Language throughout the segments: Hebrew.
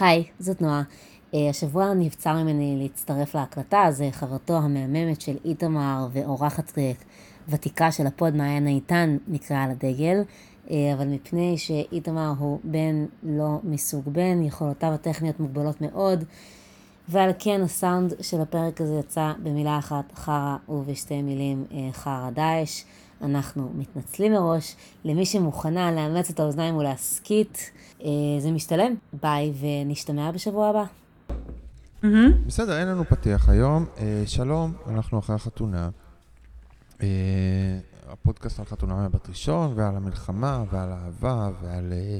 היי, זאת נועה. אה, השבוע נבצר ממני להצטרף להקלטה, אז חברתו המהממת של איתמר ואורחת אה, ותיקה של הפוד מעיין איתן נקראה על הדגל, אה, אבל מפני שאיתמר הוא בן לא מסוג בן, יכולותיו הטכניות מוגבלות מאוד, ועל כן הסאונד של הפרק הזה יצא במילה אחת חרא ובשתי מילים חרא דאעש. אנחנו מתנצלים מראש למי שמוכנה לאמץ את האוזניים ולהסכית. זה משתלם. ביי ונשתמע בשבוע הבא. בסדר, אין לנו פתיח היום. אה, שלום, אנחנו אחרי החתונה. אה, הפודקאסט על חתונה מבת ראשון, ועל המלחמה, ועל אהבה, ועל אה,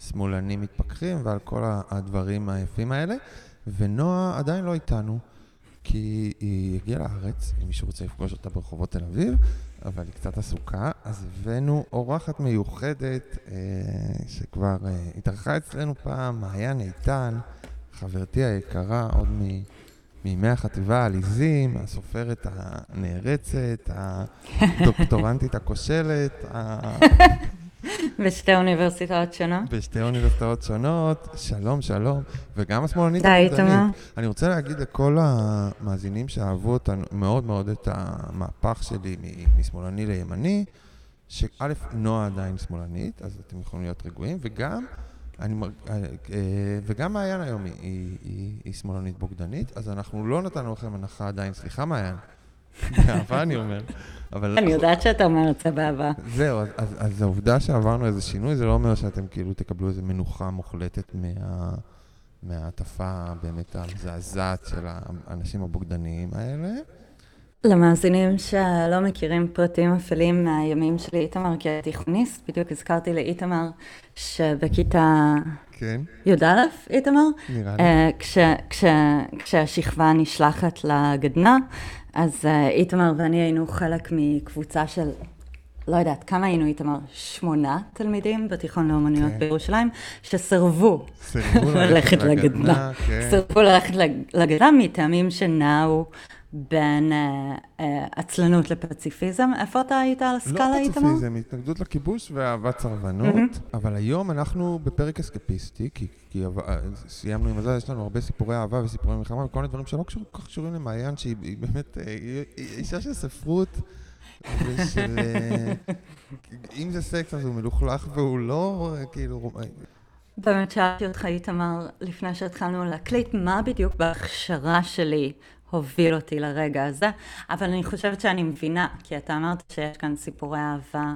שמאלנים מתפכחים, ועל כל הדברים היפים האלה. ונועה עדיין לא איתנו, כי היא הגיעה לארץ, אם מישהו רוצה לפגוש אותה ברחובות תל אביב, אבל היא קצת עסוקה, אז הבאנו אורחת מיוחדת, שכבר התארחה אצלנו פעם, מעיין איתן. חברתי היקרה, עוד מימי החטיבה העליזים, הסופרת הנערצת, הדוקטורנטית הכושלת. בשתי אוניברסיטאות שונות. בשתי אוניברסיטאות שונות, שלום, שלום, וגם השמאלנית די, תמר. אני רוצה להגיד לכל המאזינים שאהבו אותנו מאוד מאוד את המהפך שלי משמאלני לימני, שא', נועה עדיין שמאלנית, אז אתם יכולים להיות רגועים, וגם... אני מרג... אה, אה, וגם מעיין היום היא, היא, היא, היא שמאלנית בוגדנית, אז אנחנו לא נתנו לכם הנחה עדיין, סליחה מעיין, באהבה אני אומר. אבל... אני יודעת שאתה אומר את זה באהבה. זהו, אז, העובדה שעברנו איזה שינוי, זה לא אומר שאתם כאילו תקבלו איזה מנוחה מוחלטת מה... מההטפה באמת המזעזעת של האנשים הבוגדניים האלה. למאזינים שלא מכירים פרטים אפלים מהימים שלי איתמר כתיכוניסט, בדיוק הזכרתי לאיתמר שבכיתה כן. י"א, איתמר, נראה לי. אה, כש, כש, כשהשכבה נשלחת לגדנ"ע, אז אה, איתמר ואני היינו חלק מקבוצה של, לא יודעת, כמה היינו איתמר? שמונה תלמידים בתיכון לאומנויות כן. בירושלים, שסרבו ללכת לגדנ"ע. כן. סרבו ללכת לגדנ"ע מטעמים שנעו. בין אה, אה, עצלנות לפציפיזם. איפה אתה היית על הסקאלה, איתמר? לא פציפיזם, התנגדות לכיבוש ואהבת סרבנות, mm-hmm. אבל היום אנחנו בפרק אסקפיסטי, כי, כי אה, סיימנו עם הזה, יש לנו הרבה סיפורי אהבה וסיפורי מלחמה וכל מיני דברים שלא כל כך קשורים למעיין, שהיא באמת היא אישה של ספרות. ושל... אם זה סקס אז הוא מלוכלך והוא לא, כאילו... באמת שאלתי אותך, איתמר, לפני שהתחלנו להקליט, מה בדיוק בהכשרה שלי הוביל אותי לרגע הזה, אבל אני חושבת שאני מבינה, כי אתה אמרת שיש כאן סיפורי אהבה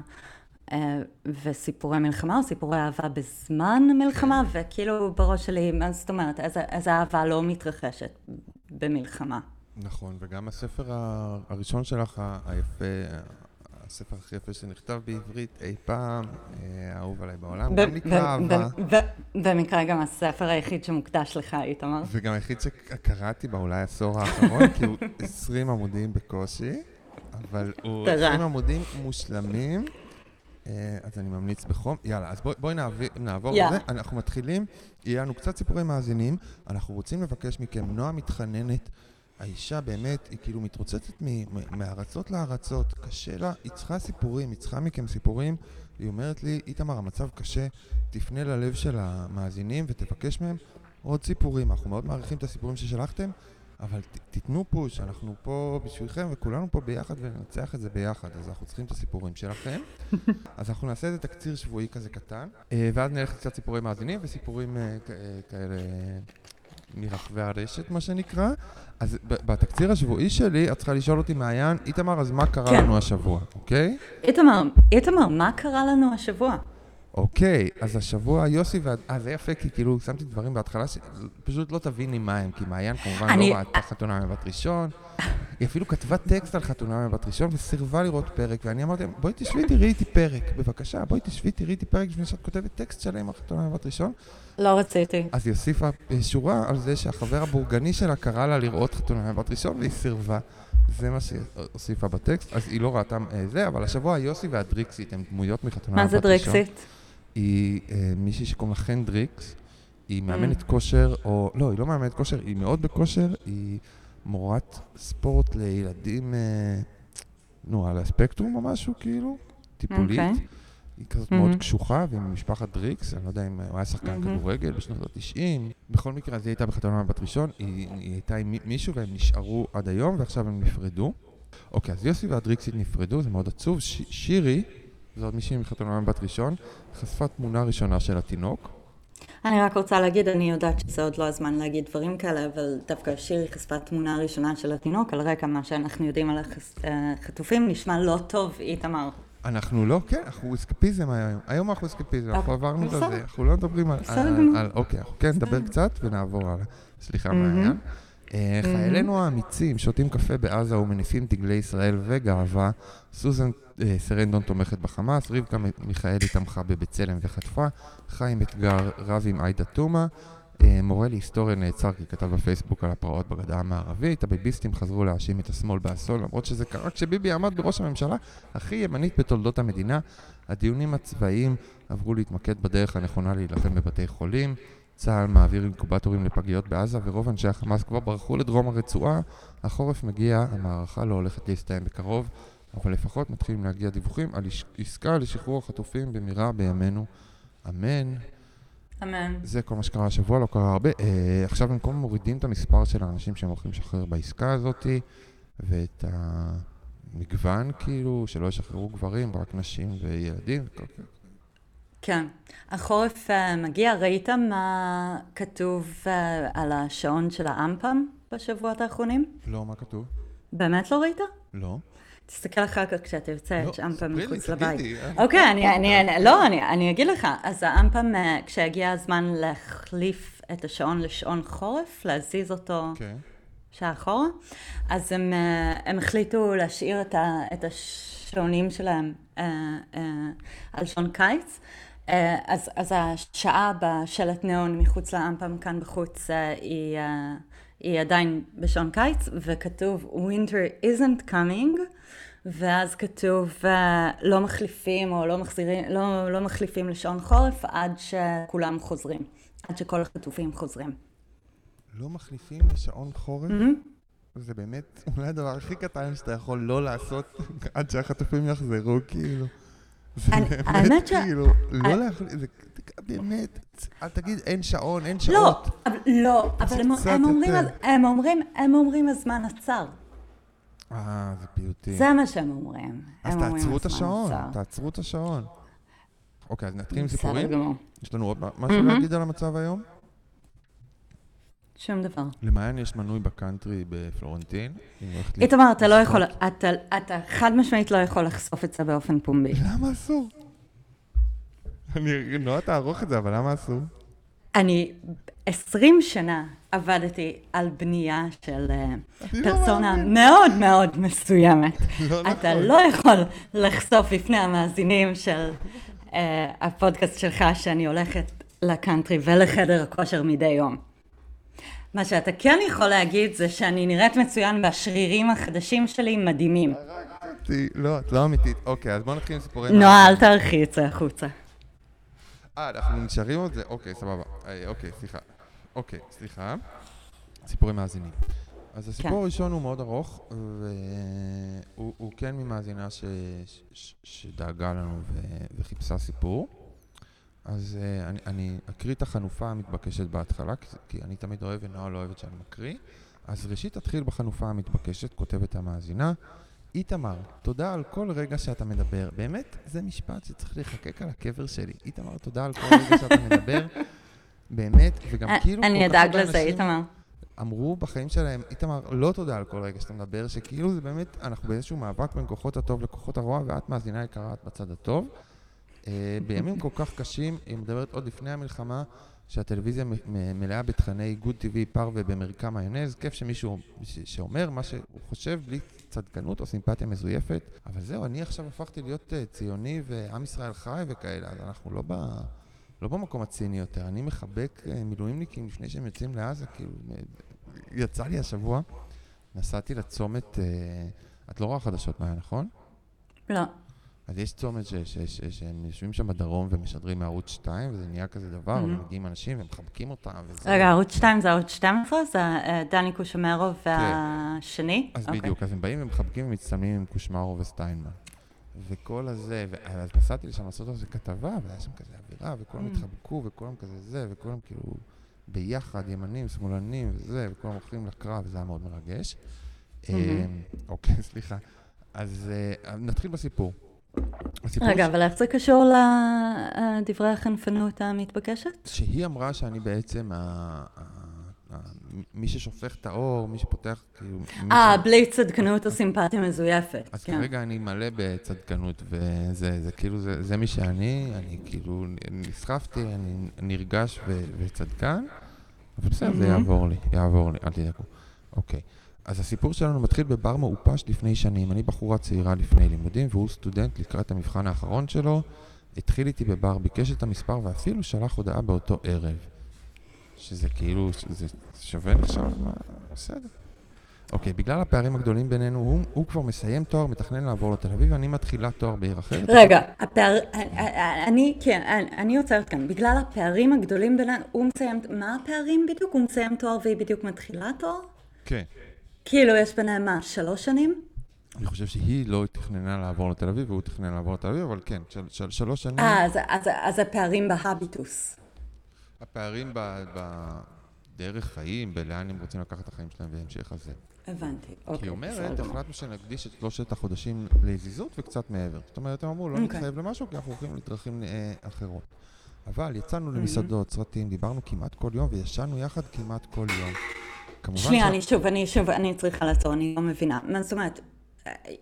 אה, וסיפורי מלחמה, או סיפורי אהבה בזמן מלחמה, וכאילו בראש שלי, מה זאת אומרת, איזה אהבה לא מתרחשת במלחמה. נכון, וגם הספר הראשון שלך, היפה, הספר הכי יפה שנכתב בעברית אי פעם, אה, אהוב עליי בעולם, גם נקרא אהבה. במקרה גם הספר היחיד שמוקדש לך, איתמר. וגם היחיד שקראתי באולי העשור האחרון, כי הוא 20 עמודים בקושי, אבל הוא 20 עמודים מושלמים. אה, אז אני ממליץ בחום. יאללה, אז בואי נעבור לזה. אנחנו מתחילים, יהיה לנו קצת סיפורי מאזינים. אנחנו רוצים לבקש מכם, נועה מתחננת. האישה באמת, היא כאילו מתרוצצת מארצות לארצות, קשה לה, היא צריכה סיפורים, היא צריכה מכם סיפורים. היא אומרת לי, איתמר, המצב קשה, תפנה ללב של המאזינים ותבקש מהם עוד סיפורים. אנחנו מאוד מעריכים את הסיפורים ששלחתם, אבל ת, תיתנו פוש, אנחנו פה בשבילכם וכולנו פה ביחד וננצח את זה ביחד, אז אנחנו צריכים את הסיפורים שלכם. אז אנחנו נעשה איזה תקציר שבועי כזה קטן, אה, ואז נלך קצת סיפורי מאזינים וסיפורים אה, כאלה מרחבי הרשת, מה שנקרא. אז בתקציר השבועי שלי, את צריכה לשאול אותי, מעיין, איתמר, אז מה קרה כן. לנו השבוע, אוקיי? איתמר, איתמר, מה קרה לנו השבוע? אוקיי, אז השבוע יוסי וה... אה, זה יפה, כי כאילו שמתי דברים בהתחלה שפשוט לא תביני מה הם, כי מעיין כמובן אני... לא ראתה חתונה מבת ראשון. היא אפילו כתבה טקסט על חתונה מבת ראשון וסירבה לראות פרק, ואני אמרתי בואי תשבי תראי איתי פרק, בבקשה, בואי תשבי תראי איתי פרק לפני שאת כותבת טקסט שלם על חתונה מבת ראשון. לא רציתי. אז היא הוסיפה שורה על זה שהחבר הבורגני שלה קרא לה לראות חתונה מבת ראשון והיא סירבה. זה מה שהיא הוסיפה בטקסט, אז היא לא ראתה אה, זה, אבל השבוע יוסי והדריקסית הם דמויות מחתונה מבת ראשון. מה זה דריקסית? היא אה, מישהי שקוראים לה חן דריקס, היא מאמנת mm. כושר, או לא, היא לא מאמנת כושר, היא מאוד בכושר, היא מורת ספורט לילדים, אה, נו, על הספקטרום או משהו, כאילו, טיפולית. Okay. היא כזאת mm-hmm. מאוד קשוחה, והיא ממשפחת דריקס, אני לא יודע אם הוא היה שחקן mm-hmm. כדורגל בשנות ה-90. בכל מקרה, אז היא הייתה בחתונה בת ראשון, היא, היא הייתה עם מישהו והם נשארו עד היום, ועכשיו הם נפרדו. אוקיי, אז יוסי והדריקסית נפרדו, זה מאוד עצוב. ש- שירי, זו עוד מישהי מחתונה בת ראשון, חשפה תמונה ראשונה של התינוק. אני רק רוצה להגיד, אני יודעת שזה עוד לא הזמן להגיד דברים כאלה, אבל דווקא שירי חשפה תמונה ראשונה של התינוק, על רקע מה שאנחנו יודעים על החטופים, נשמע לא טוב, איתמר. אנחנו לא, כן, אנחנו אסקפיזם היום. היום אנחנו אסקפיזם, אנחנו עברנו את זה, אנחנו לא מדברים על... אוקיי, אנחנו כן נדבר קצת ונעבור הלאה. סליחה, מעיין. אה, חיילינו האמיצים שותים קפה בעזה ומניפים דגלי ישראל וגאווה. סוזן אה, סרנדון תומכת בחמאס, רבקה מיכאלי תמכה בבצלם וחטפה, חיים אתגר רב עם עאידה תומא. אה, מורה להיסטוריה נעצר כי כתב בפייסבוק על הפרעות בגדה המערבית, הביביסטים חזרו להאשים את השמאל באסון, למרות שזה קרה כשביבי עמד בראש הממשלה הכי ימנית בתולדות המדינה. הדיונים הצבאיים עברו להתמקד בדרך הנכונה להילחם בבתי חולים. צה"ל מעביר אינקובטורים לפגיות בעזה ורוב אנשי החמאס כבר ברחו לדרום הרצועה. החורף מגיע, המערכה לא הולכת להסתיים בקרוב, אבל לפחות מתחילים להגיע דיווחים על עסקה לשחרור החטופים במהרה בימינו. אמן. אמן. זה כל מה שקרה השבוע, לא קרה הרבה. אה, עכשיו במקום מורידים את המספר של האנשים שהם הולכים לשחרר בעסקה הזאת, ואת המגוון כאילו, שלא ישחררו גברים, רק נשים וילדים. כן. החורף uh, מגיע, ראית מה כתוב uh, על השעון של האמפם בשבועות האחרונים? לא, מה כתוב? באמת לא ראית? לא. תסתכל אחר כך כשאתה יוצא, יש אמפם מחוץ לבית. אה? אוקיי, אני, אני, לא, אני, אני אגיד לך. אז האמפם, כשהגיע הזמן להחליף את השעון לשעון חורף, להזיז אותו. אוקיי. שעה אחורה, אז הם, הם החליטו להשאיר את, השעונים שלהם אה, אה, על שעון קיץ. אה, אז, אז השעה בשלט ניאון מחוץ לאמפם כאן בחוץ היא, היא עדיין בשעון קיץ, וכתוב Winter isn't coming, ואז כתוב לא מחליפים או לא מחזירים, לא, לא מחליפים לשעון חורף עד שכולם חוזרים, עד שכל החטופים חוזרים. לא מחליפים לשעון חורף? Mm-hmm. זה באמת אולי הדבר הכי קטן שאתה יכול לא לעשות עד שהחטופים יחזרו, כאילו. זה באמת כאילו, לא להחליט, זה באמת, אל תגיד אין שעון, אין לא, שעות. לא, אבל הם אומרים, הם אומרים הזמן עצר. אה, זה פיוטי. זה מה שהם אומרים. אז תעצרו את השעון, תעצרו את השעון. אוקיי, אז נתחיל עם סיפורים. יש לנו עוד משהו להגיד על המצב היום? שום דבר. למעיין יש מנוי בקאנטרי בפלורנטין. איתמר, אתה לא יכול, אתה, אתה חד משמעית לא יכול לחשוף את זה באופן פומבי. למה אסור? אני נורא תערוך את זה, אבל למה אסור? אני עשרים שנה עבדתי על בנייה של אה, לא פרסונה מאוד מאוד מסוימת. לא אתה נכון. לא יכול לחשוף בפני המאזינים של אה, הפודקאסט שלך שאני הולכת לקאנטרי ולחדר הכושר מדי יום. מה שאתה כן יכול להגיד זה שאני נראית מצוין והשרירים החדשים שלי מדהימים. לא, את לא אמיתית. אוקיי, אז בוא נתחיל עם סיפורים. נועה, אל תערכי את זה החוצה. אה, אנחנו נשארים עוד זה? אוקיי, סבבה. אה, אוקיי, סליחה. אוקיי, סליחה. סיפורים מאזינים. אז הסיפור כן. הראשון הוא מאוד ארוך, והוא כן ממאזינה שדאגה לנו וחיפשה סיפור. אז uh, אני, אני אקריא את החנופה המתבקשת בהתחלה, כי, כי אני תמיד אוהב ונועה לא אוהבת שאני מקריא. אז ראשית תתחיל בחנופה המתבקשת, כותבת המאזינה. איתמר, תודה על כל רגע שאתה מדבר. באמת, זה משפט שצריך לחקק על הקבר שלי. איתמר, תודה על כל רגע שאתה מדבר. באמת, וגם אה, כאילו... אני אדאג לזה, איתמר. אמרו בחיים שלהם, איתמר, לא תודה על כל רגע שאתה מדבר, שכאילו זה באמת, אנחנו באיזשהו מאבק בין כוחות הטוב לכוחות הרוע, ואת מאזינה יקרה, את בצד הטוב. אה, בימים כל כך קשים, היא מדברת עוד לפני המלחמה, שהטלוויזיה מלאה בתכני גוד טבעי, פרווה במרקם מיונז, כיף שמישהו שאומר מה שהוא חושב בלי צדקנות או סימפתיה מזויפת. אבל זהו, אני עכשיו הפכתי להיות uh, ציוני ועם ישראל חי וכאלה, אז אנחנו לא, ב, לא במקום הציני יותר. אני מחבק uh, מילואימניקים לפני שהם יוצאים לעזה, כאילו, יצא לי השבוע, נסעתי לצומת, uh, את לא רואה חדשות מהר, נכון? לא. אז יש צומת שהם יושבים שם בדרום ומשדרים מערוץ 2, וזה נהיה כזה דבר, mm-hmm. ומגיעים אנשים ומחבקים אותם. וזה... רגע, ערוץ 2 זה ערוץ 12? זה אה, דני קושמרו כן. והשני? אז okay. אוקיי. בדיוק, אז הם באים ומחבקים ומצטלמים עם קושמרו וסטיינמן. וכל הזה, ואז נסעתי לשם לעשות זה כתבה, והיה שם כזה אווירה, וכולם mm. התחבקו, וכולם כזה זה, וכולם כאילו ביחד, ימנים, שמאלנים וזה, וכולם הולכים לקרב, וזה היה מאוד מרגש. Mm-hmm. אוקיי, סליחה. אז אה, נתחיל בסיפור. רגע, אבל איך זה קשור לדברי החנפנות המתבקשת? שהיא אמרה שאני בעצם מי ששופך את האור, מי שפותח, כאילו... אה, בלי צדקנות או סימפתיה מזויפת. אז כן. כרגע אני מלא בצדקנות, וזה זה, כאילו, זה, זה מי שאני, אני כאילו נסחפתי, אני נרגש ו, וצדקן, אבל בסדר, זה יעבור לי, יעבור לי, אל תדאגו. אוקיי. אז הסיפור שלנו מתחיל בבר מעופש לפני שנים. אני בחורה צעירה לפני לימודים, והוא סטודנט לקראת המבחן האחרון שלו. התחיל איתי בבר, ביקש את המספר ואפילו שלח הודעה באותו ערב. שזה כאילו, זה שווה עכשיו, בסדר. אוקיי, בגלל הפערים הגדולים בינינו, הוא, הוא כבר מסיים תואר, מתכנן לעבור לתל אביב, ואני מתחילה תואר בעיר אחרת. רגע, הפער... אני, כן, אני עוצרת כאן. בגלל הפערים הגדולים בינינו, הוא מסיים... מה הפערים בדיוק? הוא מסיים תואר והיא בדיוק מתחילה תואר? כן. כאילו, יש ביניהם מה, שלוש שנים? אני חושב שהיא לא תכננה לעבור לתל אביב, והוא תכנן לעבור לתל אביב, אבל כן, של, של, שלוש שנים. אה, אז, אז, אז הפערים בהביטוס. הפערים בדרך חיים, בלאן הם רוצים לקחת את החיים שלהם בהמשך הזה. הבנתי, אוקיי. כי היא אומרת, החלטנו שנקדיש את שלושת החודשים לזיזות וקצת מעבר. זאת אומרת, הם אמרו, לא אוקיי. נתחייב למשהו, כי אנחנו הולכים לדרכים אה, אחרות. אבל יצאנו למסעדות, סרטים, דיברנו כמעט כל יום, וישנו יחד כמעט כל יום. שנייה, אני שוב, אני שוב, אני צריכה לעצור, אני לא מבינה. מה זאת אומרת?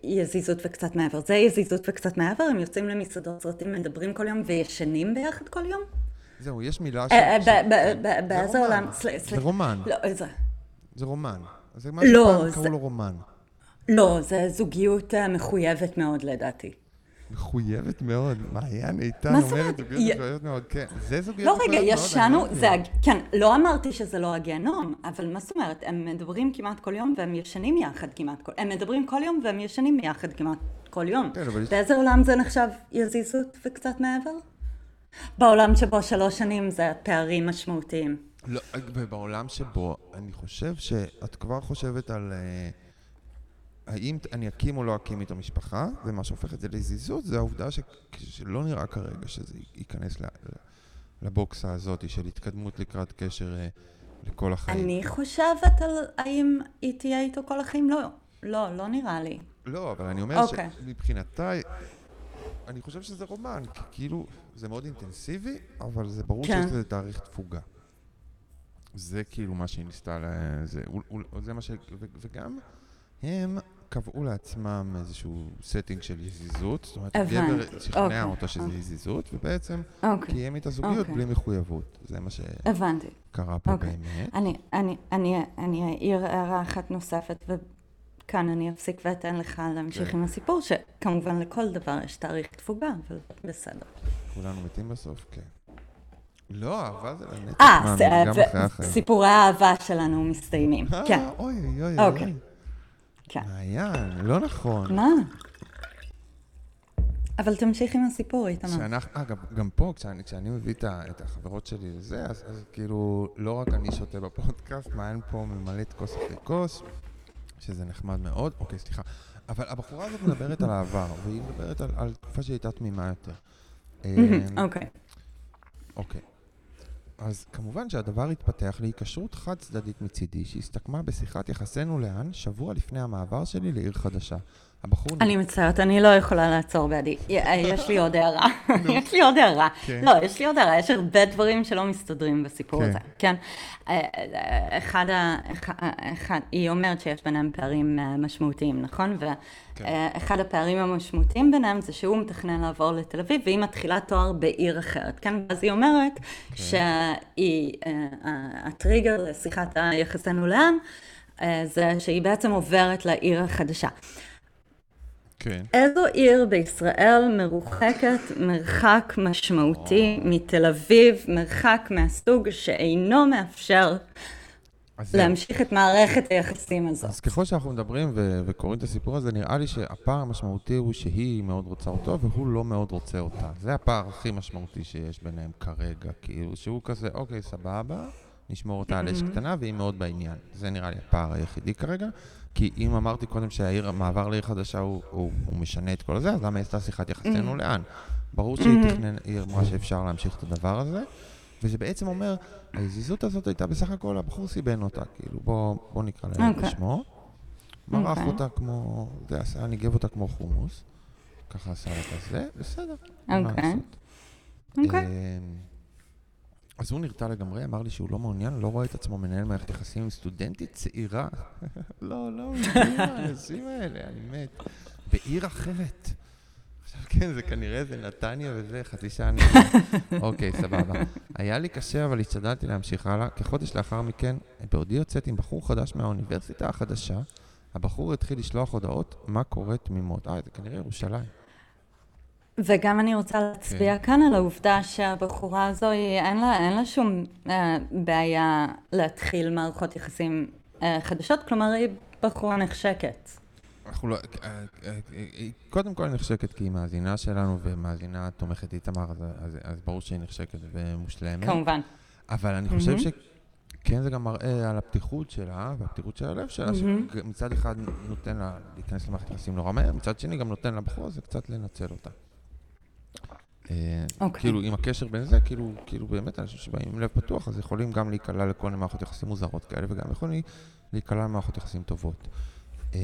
יזיזות וקצת מעבר. זה יזיזות וקצת מעבר? הם יוצאים למסעדות סרטים, מדברים כל יום וישנים ביחד כל יום? זהו, יש מילה אה, ש... באיזה עולם? זה רומן. לא? זה רומן. זה מה שפעם קראו לו רומן. לא, זה זוגיות אה, מחויבת מאוד לדעתי. מחויבת מאוד. מעיין איתן אומרת זוגיות מחויבת מאוד, כן. זה זוגיות לא, רגע, ישנו, זה, כן, לא אמרתי שזה לא הגיהנום, אבל מה זאת אומרת, הם מדברים כמעט כל יום והם ישנים יחד כמעט כל... הם מדברים כל יום והם ישנים יחד כמעט כל יום. כן, באיזה עולם זה נחשב יזיזות וקצת מעבר? בעולם שבו שלוש שנים זה פערים משמעותיים. לא, בעולם שבו, אני חושב שאת כבר חושבת על uh, האם אני אקים או לא אקים את המשפחה, ומה שהופך את זה לזיזות, זה העובדה ש, שלא נראה כרגע שזה ייכנס לבוקסה הזאת של התקדמות לקראת קשר uh, לכל החיים. אני חושבת על האם היא תהיה איתו כל החיים, לא, לא, לא נראה לי. לא, אבל אני אומר okay. אוקיי. שמבחינתה... אני חושב שזה רומן, כי כאילו, זה מאוד אינטנסיבי, אבל זה ברור כן. שיש לזה תאריך תפוגה. זה כאילו מה שהיא ניסתה. זה, זה מה ש... וגם הם קבעו לעצמם איזשהו setting של יזיזות, זאת אומרת, גבר שכנע אוקיי. אותה שזה אוקיי. יזיזות, ובעצם אוקיי. קיים את הזוגיות אוקיי. בלי מחויבות. זה מה שקרה פה. באמת. אני, אני, אני, אני אעיר הערה אחת נוספת, כאן אני אפסיק ואתן לך להמשיך כן. עם הסיפור, שכמובן לכל דבר יש תאריך תפוגה, אבל בסדר. כולנו מתים בסוף, כן. לא, אהבה זה לנצח מאמין, גם אחרי החיים. סיפורי האהבה שלנו מסתיימים, אה, כן. אוי, אוי, אוי. כן. מעיין, לא נכון. מה? אבל תמשיך עם הסיפור, איתמר. שאנחנו, אה, גם, גם פה, כשאני, כשאני מביא את, את החברות שלי לזה, אז, אז כאילו, לא רק אני שותה בפודקאסט, מעיין פה ממלאת כוס אחרי כוס, שזה נחמד מאוד. אוקיי, סליחה. אבל הבחורה הזאת מדברת על העבר, והיא מדברת על, על תקופה שהיא הייתה תמימה יותר. אוקיי. אוקיי. אז כמובן שהדבר התפתח להיקשרות חד צדדית מצידי, שהסתכמה בשיחת יחסינו לאן שבוע לפני המעבר שלי לעיר חדשה. הבחור... אני מצטערת, אני לא יכולה לעצור בעדי. יש לי עוד הערה. יש לי עוד הערה. כן. לא, יש לי עוד הערה. יש הרבה דברים שלא מסתדרים בסיפור כן. הזה. כן. אה, אה, אחד ה... אחד, היא אומרת שיש ביניהם פערים אה, משמעותיים, נכון? ואחד כן. הפערים המשמעותיים ביניהם זה שהוא מתכנן לעבור לתל אביב, והיא מתחילה תואר בעיר אחרת, כן? ואז היא אומרת שהיא... הטריגר לשיחת היחסנו לאן, זה שהיא בעצם עוברת לעיר החדשה. כן. איזו עיר בישראל מרוחקת מרחק משמעותי או. מתל אביב, מרחק מהסוג שאינו מאפשר להמשיך את מערכת היחסים הזאת. אז ככל שאנחנו מדברים ו- וקוראים את הסיפור הזה, נראה לי שהפער המשמעותי הוא שהיא מאוד רוצה אותו והוא לא מאוד רוצה אותה. זה הפער הכי משמעותי שיש ביניהם כרגע, כאילו שהוא כזה, אוקיי, סבבה, נשמור אותה על אש קטנה, והיא מאוד בעניין. זה נראה לי הפער היחידי כרגע. כי אם אמרתי קודם שהמעבר לעיר חדשה הוא, הוא, הוא משנה את כל זה, אז למה היא עשתה שיחת יחסינו לאן? ברור שהיא תכנן, היא אמרה שאפשר להמשיך את הדבר הזה, וזה בעצם אומר, ההזיזות הזאת הייתה בסך הכל, הבחור סיבן אותה, כאילו, בוא, בוא נקרא לה okay. אוקיי. בשמו. מרח okay. אוקיי. אותה כמו, זה עשה, ניגב אותה כמו חומוס. ככה עשה לה כזה, בסדר. אוקיי. אוקיי. אמ, אז הוא נרתע לגמרי, אמר לי שהוא לא מעוניין, לא רואה את עצמו מנהל מערכת יחסים עם סטודנטית צעירה. לא, לא, האנשים האלה, אני מת. בעיר אחרת. עכשיו כן, זה כנראה זה נתניה וזה, חצי שעה אני... אוקיי, סבבה. היה לי קשה, אבל השתדלתי להמשיך הלאה. כחודש לאחר מכן, בעודי יוצאת עם בחור חדש מהאוניברסיטה החדשה, הבחור התחיל לשלוח הודעות מה קורה תמימות. אה, זה כנראה ירושלים. וגם אני רוצה להצביע כן. כאן על העובדה שהבחורה הזו, אין לה, אין לה שום אה, בעיה להתחיל מערכות יחסים אה, חדשות, כלומר היא בחורה נחשקת. אנחנו לא... אה, אה, אה, קודם כל נחשקת כי היא מאזינה שלנו ומאזינה תומכת איתמר, אז, אז, אז ברור שהיא נחשקת ומושלמת. כמובן. אבל אני חושב mm-hmm. שכן זה גם מראה על הפתיחות שלה והפתיחות של הלב שלה, mm-hmm. שמצד אחד נותן לה להיכנס למערכת יחסים נורא מהר, מצד שני גם נותן לבחור הזה קצת לנצל אותה. Okay. אוקיי. כאילו, עם הקשר בין זה, כאילו, כאילו באמת אנשים שבאים עם לב פתוח, אז יכולים גם להיקלע לכל מיני מערכות יחסים מוזרות כאלה, וגם יכולים להיקלע למערכות יחסים טובות. אה,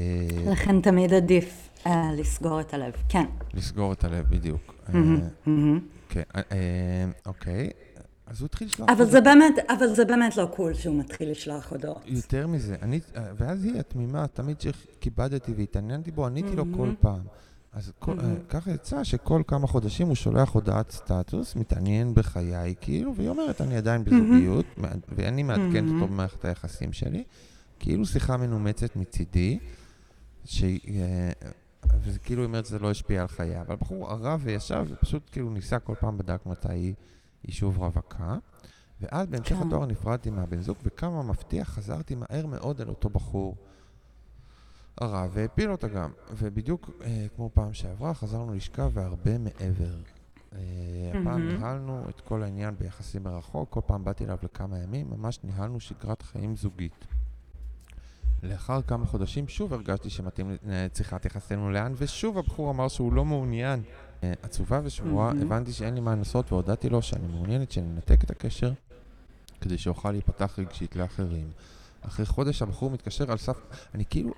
לכן תמיד עדיף uh, לסגור את הלב, כן. לסגור את הלב, בדיוק. כן, אוקיי. אז הוא התחיל לשלוח... אבל זה באמת, אבל זה באמת לא קול שהוא מתחיל לשלוח הודעות. יותר מזה, אני, ואז היא התמימה, תמיד שכיבדתי והתעניינתי בו, עניתי לו כל פעם. אז כל, mm-hmm. ככה יצא שכל כמה חודשים הוא שולח הודעת סטטוס, מתעניין בחיי כאילו, והיא אומרת, אני עדיין בזוגיות, mm-hmm. ואני מעדכנת mm-hmm. אותו במערכת היחסים שלי, כאילו שיחה מנומצת מצידי, ש... אה, וזה כאילו אומרת שזה לא השפיע על חיי, אבל בחור ערב וישב ופשוט כאילו ניסה כל פעם בדק מתי היא, היא שוב רווקה. ואז בהמשך כן. התואר נפרדתי מהבן זוג, וכמה מפתיע חזרתי מהר מאוד אל אותו בחור. הרע והפיל אותה גם. ובדיוק אה, כמו פעם שעברה, חזרנו לשכב והרבה מעבר. אה, הפעם ניהלנו את כל העניין ביחסים מרחוק, כל פעם באתי אליו לכמה ימים, ממש ניהלנו שגרת חיים זוגית. לאחר כמה חודשים שוב הרגשתי שמתאים לנהל שיחת יחסינו לאן, ושוב הבחור אמר שהוא לא מעוניין. אה, עצובה ושבועה, הבנתי שאין לי מה לנסות והודעתי לו שאני מעוניינת שננתק את הקשר כדי שאוכל להיפתח רגשית לאחרים. אחרי חודש הבחור מתקשר על סף... אני כאילו...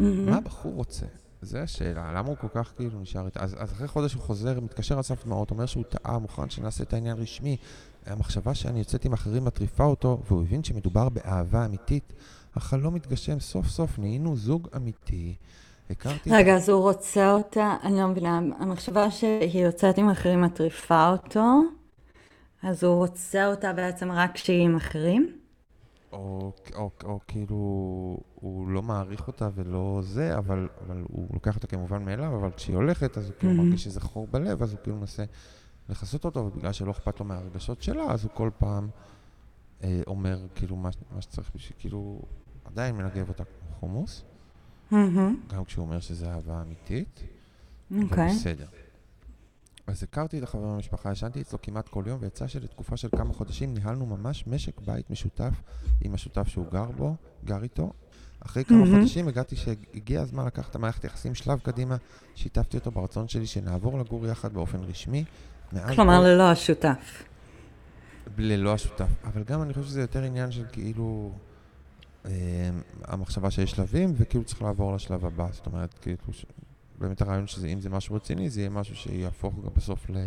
מה הבחור רוצה? זו השאלה, למה הוא כל כך כאילו נשאר איתה? אז, אז אחרי חודש הוא חוזר, מתקשר על סף דמעות, אומר שהוא טעה, מוכן שנעשה את העניין רשמי. המחשבה שאני יוצאת עם אחרים מטריפה אותו, והוא הבין שמדובר באהבה אמיתית. החלום מתגשם, סוף סוף נהיינו זוג אמיתי. הכרתי... רגע, אז הוא רוצה אותה, אני לא מבינה, המחשבה שהיא יוצאת עם אחרים מטריפה אותו, אז הוא רוצה אותה בעצם רק כשהיא עם אחרים? או, או, או כאילו, הוא לא מעריך אותה ולא זה, אבל, אבל הוא לוקח אותה כמובן מאליו, אבל כשהיא הולכת, אז הוא כאילו מרגיש שזה חור בלב, אז הוא כאילו מנסה לכסות אותו, ובגלל שלא אכפת לו מהרגשות שלה, אז הוא כל פעם אה, אומר כאילו מה, מה שצריך בשביל, כאילו, עדיין מנגב אותה כמו חומוס, גם כשהוא אומר שזה אהבה אמיתית, אוקיי. בסדר. אז הכרתי את החבר במשפחה, ישנתי אצלו כמעט כל יום, ויצא שלתקופה של כמה חודשים ניהלנו ממש משק בית משותף עם השותף שהוא גר בו, גר איתו. אחרי כמה mm-hmm. חודשים הגעתי שהגיע הזמן לקחת את המערכת יחסים שלב קדימה, שיתפתי אותו ברצון שלי שנעבור לגור יחד באופן רשמי. כלומר, כל... ללא השותף. ללא השותף. אבל גם אני חושב שזה יותר עניין של כאילו... אה, המחשבה שיש שלבים, וכאילו צריך לעבור לשלב הבא. זאת אומרת, כאילו, באמת הרעיון שזה, אם זה משהו רציני, זה יהיה משהו שיהפוך גם בסוף ל,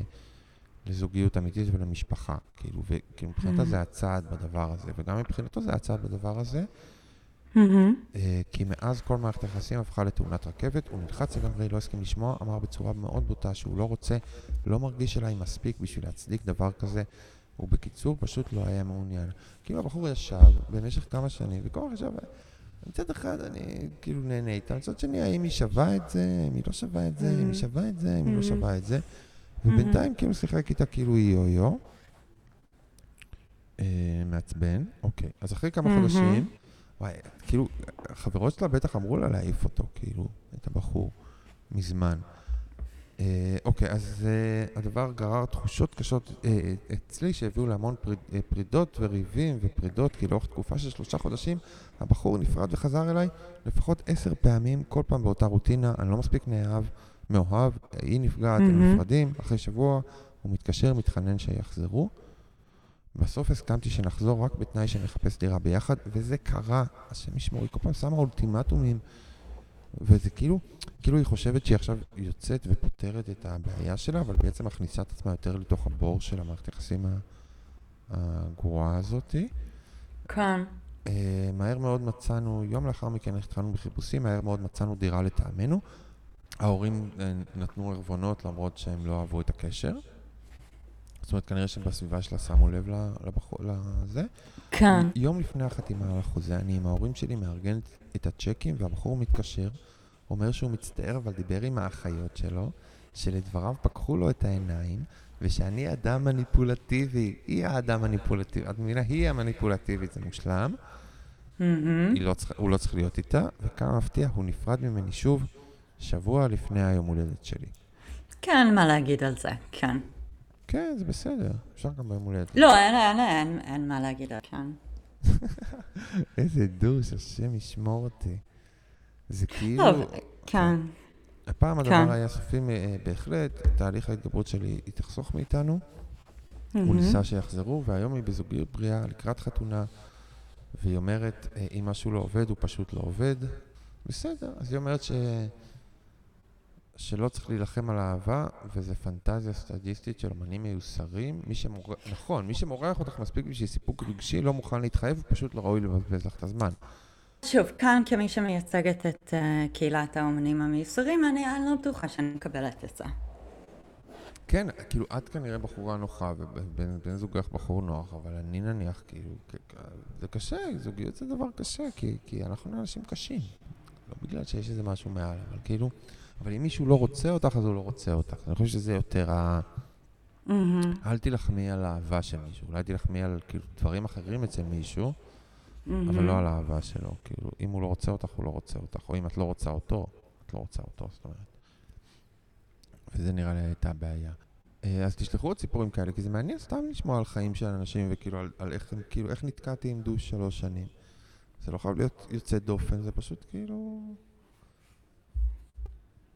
לזוגיות אמיתית ולמשפחה. כאילו, וכאילו מבחינתה mm-hmm. זה הצעד בדבר הזה, וגם מבחינתו זה הצעד בדבר הזה. Mm-hmm. Uh, כי מאז כל מערכת היחסים הפכה לתאונת רכבת, הוא נלחץ לגמרי, לא הסכים לשמוע, אמר בצורה מאוד בוטה שהוא לא רוצה, לא מרגיש אליי מספיק בשביל להצדיק דבר כזה. הוא בקיצור פשוט לא היה מעוניין. כאילו הבחור ישב במשך כמה שנים, וכל הזמן ישב, מצד אחד אני כאילו נהנה איתה, מצד שני, האם היא שווה את זה, אם היא לא שווה את זה, אם היא mm-hmm. שווה את זה, אם היא לא mm-hmm. שווה את זה. ובינתיים כאילו שיחק איתה כאילו יו-יו. אה, מעצבן, אוקיי. אז אחרי כמה mm-hmm. חודשים, וואי, כאילו, החברות שלה בטח אמרו לה להעיף אותו, כאילו, את הבחור, מזמן. אה, אוקיי, אז uh, הדבר גרר תחושות קשות uh, אצלי שהביאו להמון פריד, פרידות וריבים ופרידות, כי לאורך תקופה של שלושה חודשים הבחור נפרד וחזר אליי לפחות עשר פעמים, כל פעם באותה רוטינה, אני לא מספיק נאהב, מאוהב, היא נפגעת. הם נפרדים, אחרי שבוע הוא מתקשר, מתחנן שיחזרו. בסוף הסכמתי שנחזור רק בתנאי שנחפש דירה ביחד, וזה קרה, השם ישמור, היא כל פעם שמה אולטימטומים. וזה כאילו, כאילו היא חושבת שהיא עכשיו יוצאת ופותרת את הבעיה שלה, אבל בעצם מכניסה את עצמה יותר לתוך הבור של המערכת היחסים הגרועה הזאתי. כן. Uh, מהר מאוד מצאנו, יום לאחר מכן התחלנו בחיפושים, מהר מאוד מצאנו דירה לטעמנו. ההורים uh, נתנו ערבונות למרות שהם לא אהבו את הקשר. זאת אומרת, כנראה שבסביבה שלה שמו לב לבחור, לזה. כן. יום לפני החתימה על החוזה, אני עם ההורים שלי מארגן את הצ'קים, והבחור מתקשר, אומר שהוא מצטער, אבל דיבר עם האחיות שלו, שלדבריו פקחו לו את העיניים, ושאני אדם מניפולטיבי, היא האדם מניפולטיבי, את מבינה? היא המניפולטיבית, זה מושלם. Mm-hmm. לא צריך, הוא לא צריך להיות איתה, וכמה מפתיע, הוא נפרד ממני שוב שבוע לפני היום הולדת שלי. כן, מה להגיד על זה, כן. כן, זה בסדר, אפשר גם ביום הולדת. לא, אין, אין, אין, אין מה להגיד על כן. איזה דוש, השם ישמור אותי. זה כאילו... טוב, כן. הפעם הדבר. היה סופי אה, בהחלט, תהליך ההתגברות שלי היא תחסוך מאיתנו. הוא ניסה שיחזרו, והיום היא בזוגיות בריאה לקראת חתונה, והיא אומרת, אה, אם משהו לא עובד, הוא פשוט לא עובד. בסדר, אז היא אומרת ש... שלא צריך להילחם על אהבה, וזה פנטזיה סטטיסטית של אמנים מיוסרים. מי שמור... נכון, מי שמורח אותך מספיק בשביל סיפוק רגשי, לא מוכן להתחייב, פשוט לא ראוי לבזבז לך את הזמן. שוב, כאן כמי שמייצגת את uh, קהילת האמנים המיוסרים, אני, אני לא בטוחה שאני מקבלת את זה. כן, כאילו, את כנראה בחורה נוחה, ובן זוגך בחור נוח, אבל אני נניח, כאילו, זה קשה, זוגיות זה דבר קשה, כי, כי אנחנו אנשים קשים. לא בגלל שיש איזה משהו מעל, אבל כאילו... אבל אם מישהו לא רוצה אותך, אז הוא לא רוצה אותך. אני חושב שזה יותר ה... Mm-hmm. אל תילחמי על האהבה של מישהו, אולי תילחמי על כאילו דברים אחרים אצל מישהו, mm-hmm. אבל לא על האהבה שלו. כאילו, אם הוא לא רוצה אותך, הוא לא רוצה אותך, או אם את לא רוצה אותו, את לא רוצה אותו, זאת אומרת. וזה נראה לי הייתה בעיה. אה, אז תשלחו עוד סיפורים כאלה, כי זה מעניין סתם לשמוע על חיים של אנשים, וכאילו על, על איך, כאילו, איך נתקעתי עם דוש שלוש שנים. זה לא חייב להיות יוצא דופן, זה פשוט כאילו...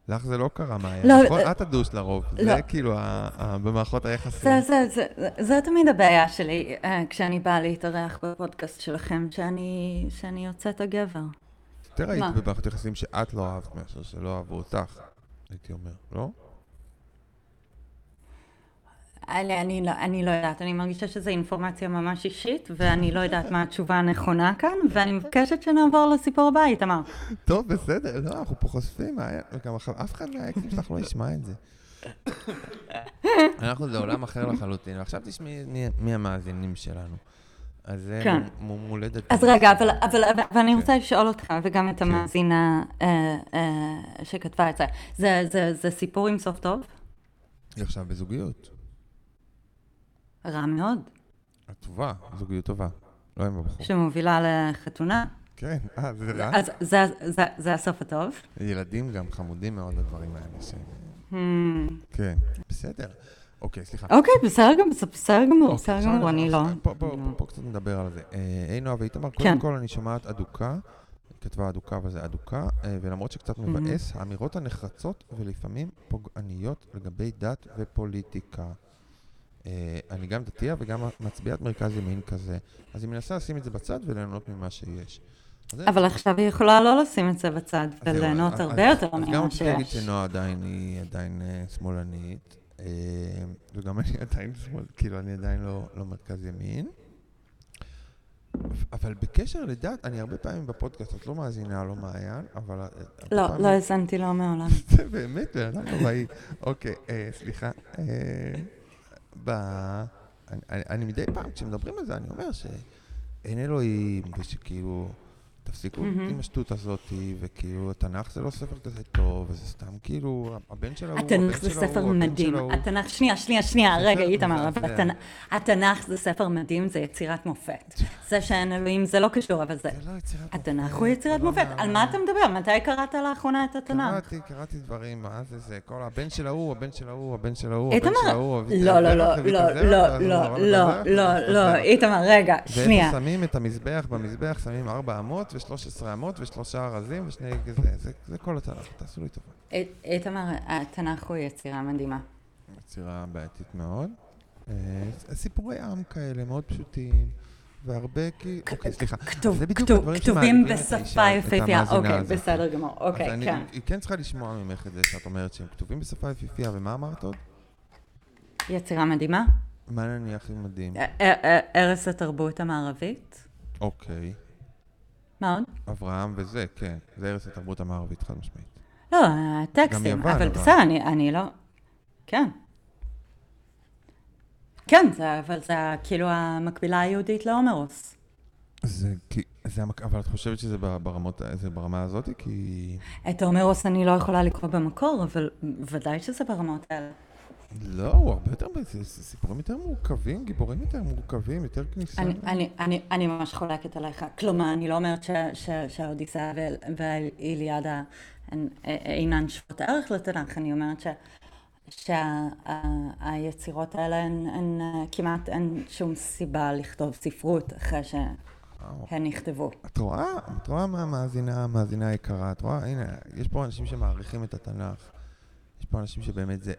לך זה לא קרה, מאיה, לא, נכון? את הדוש לרוב. לא. זה כאילו במערכות היחסים. זה, זה, זה, זה זה תמיד הבעיה שלי אה, כשאני באה להתארח בפודקאסט שלכם, שאני, שאני יוצאת הגבר. יותר היית במערכות יחסים שאת לא אהבת מאשר שלא אהבו אותך, הייתי אומר, לא? אני, אני, לא, אני לא יודעת, אני מרגישה שזו אינפורמציה ממש אישית, ואני לא יודעת מה התשובה הנכונה כאן, ואני מבקשת שנעבור לסיפור הבא, איתמר. טוב, בסדר, לא, אנחנו פה חושפים, וגם אף אחד מהאקסים שלך לא ישמע את זה. אנחנו זה עולם אחר לחלוטין, ועכשיו תשמעי מי המאזינים שלנו. אז זה כן. מולדת... אז רגע, אבל, אבל, אבל כן. אני רוצה לשאול אותך, וגם את כן. המאזינה אה, אה, שכתבה את זה. זה, זה, זה סיפור עם סוף טוב? היא עכשיו בזוגיות. רע מאוד. את טובה, זוגיות טובה. לא עם הבחור. שמובילה לחתונה. כן, אה, זה רע? אז זה, זה, זה הסוף הטוב. ילדים גם חמודים מאוד הדברים האלה. ש... Hmm. כן, בסדר. אוקיי, סליחה. אוקיי, בסדר גמור, בסדר גמור, אוקיי, בסדר גמור, אני לא... פה קצת נדבר על זה. היי נועה ואיתמר, קודם כן. כל אני שומעת אדוקה, כתבה אדוקה וזה אדוקה, אה, ולמרות שקצת מבאס, האמירות הנחרצות ולפעמים פוגעניות לגבי דת ופוליטיקה. אה, אני גם דתייה וגם מצביעת מרכז ימין כזה, אז היא מנסה לשים את זה בצד וליהנות ממה שיש. אבל עכשיו היא יכולה לא לשים את זה בצד וליהנות הרבה יותר ממה שיש. אז גם רציתי להגיד שנועה עדיין היא עדיין אה, שמאלנית, אה, וגם אני עדיין שמאל, כאילו אני עדיין לא, לא מרכז ימין. אבל בקשר לדת, אני הרבה פעמים בפודקאסט, את לא מאזינה, לא מעיין, אבל... לא, לא האזנתי לו מעולם. זה באמת בן אדם נוראי. אוקיי, סליחה. ב... אני, אני, אני מדי פעם, כשמדברים על זה, אני אומר שאין אלוהים, ושכאילו, תפסיקו עם השטות הזאת, וכאילו, התנ"ך זה לא ספר כזה טוב, וזה סתם כאילו, הבן של ההוא, הבן של ההוא, התנ"ך זה ספר מדהים. התנ"ך, שנייה, שנייה, שנייה, רגע, איתמר, אבל התנ"ך זה ספר מדהים, זה יצירת מופת. זה שאין אלוהים זה לא קשור, אבל זה... זה לא יצירת מופת. התנ"ך הוא יצירת מופת. על מה אתה מדבר? מתי קראת לאחרונה את התנ"ך? קראתי, קראתי דברים, מה זה זה, כל הבן של ההוא, הבן של ההוא, הבן של ההוא, הבן של ההוא. לא, לא, לא, לא, לא, לא, לא, לא, לא, איתמר, רגע, שנייה. שמים את המזבח, במזבח שמים ארבע אמות ו-13 אמות ושלושה ארזים ושני... זה, זה כל התנ"ך, תעשו לי טובה. איתמר, התנ"ך הוא יצירה מדהימה. יצירה בעייתית מאוד. סיפורי עם כאלה, מאוד פשוטים. והרבה כי... אוקיי, סליחה. כתובים בשפה יפהפייה, אוקיי, בסדר גמור, אוקיי, כן. היא כן צריכה לשמוע ממך את זה שאת אומרת שהם כתובים בשפה יפהפייה, ומה אמרת עוד? יצירה מדהימה. מה נניח עם מדהים? ערש התרבות המערבית. אוקיי. מה עוד? אברהם וזה, כן. זה ערש התרבות המערבית, חד משמעית. לא, הטקסטים, אבל בסדר, אני לא... כן. כן, זה, אבל זה כאילו המקבילה היהודית להומרוס. זה, כי, זה, אבל את חושבת שזה ברמות, זה ברמה הזאת? כי... את ההומרוס אני לא יכולה לקרוא במקור, אבל ודאי שזה ברמות האלה. לא, הוא הרבה יותר, זה סיפורים יותר מורכבים, גיבורים יותר מורכבים, יותר כניסה. אני, אני, אני, אני ממש חולקת עליך. כלומר, אני לא אומרת שהאודיסאה והאיליאדה אינן שוות ערך לתנ"ך, אני אומרת ש... שהיצירות האלה הן, הן כמעט אין שום סיבה לכתוב ספרות אחרי שהן נכתבו. את רואה? את רואה מה המאזינה, המאזינה היקרה? את רואה? הנה, יש פה אנשים שמעריכים את התנ"ך. יש פה אנשים שבאמת זה...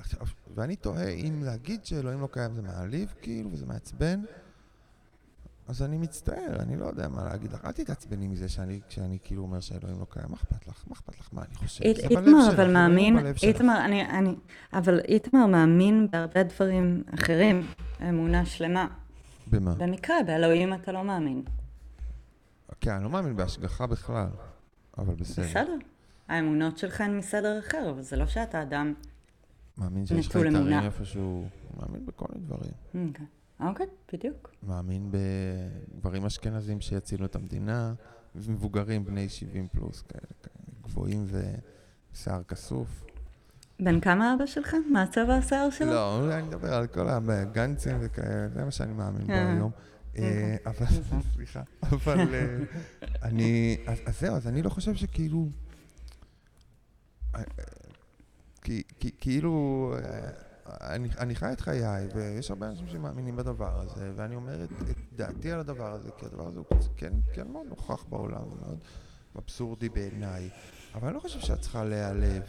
עכשיו, ואני תוהה אם להגיד שאלוהים לא קיים זה מעליב, כאילו, וזה מעצבן. אז אני מצטער, אני לא יודע מה להגיד לך. אל תתעצבני מזה שאני, כשאני כאילו אומר שאלוהים לא קיים. מה אכפת לך? מה אכפת לך? מה אני חושב? אית, איתמר, אבל מאמין, איתמר, אני, אני, אבל איתמר מאמין בהרבה דברים אחרים, אמונה שלמה. במה? במקרה, באלוהים אתה לא מאמין. כן, אני לא מאמין בהשגחה בכלל, אבל בסדר. בסדר. האמונות שלך הן מסדר אחר, אבל זה לא שאתה אדם מאמין שיש לך יתרים איפשהו, מאמין בכל מיני דברים. אוקיי, אוקיי, בדיוק. מאמין בדברים אשכנזים שיצילו את המדינה, מבוגרים בני 70 פלוס, כאלה, גבוהים ושיער כסוף. בן כמה אבא שלך? מה צבע השיער שלו? לא, אני מדבר על כל הגנצים וכאלה, זה מה שאני מאמין בו אה, היום. אה, אבל, סליחה, אבל אה, אני, אז זהו, אז אני לא חושב שכאילו... כי, כי כאילו, אה, אני, אני חי את חיי, ויש הרבה אנשים שמאמינים בדבר הזה, ואני אומר את, את דעתי על הדבר הזה, כי הדבר הזה הוא כן, כן מאוד נוכח בעולם, הוא מאוד אבסורדי בעיניי, אבל אני לא חושב שאת צריכה להיעלב.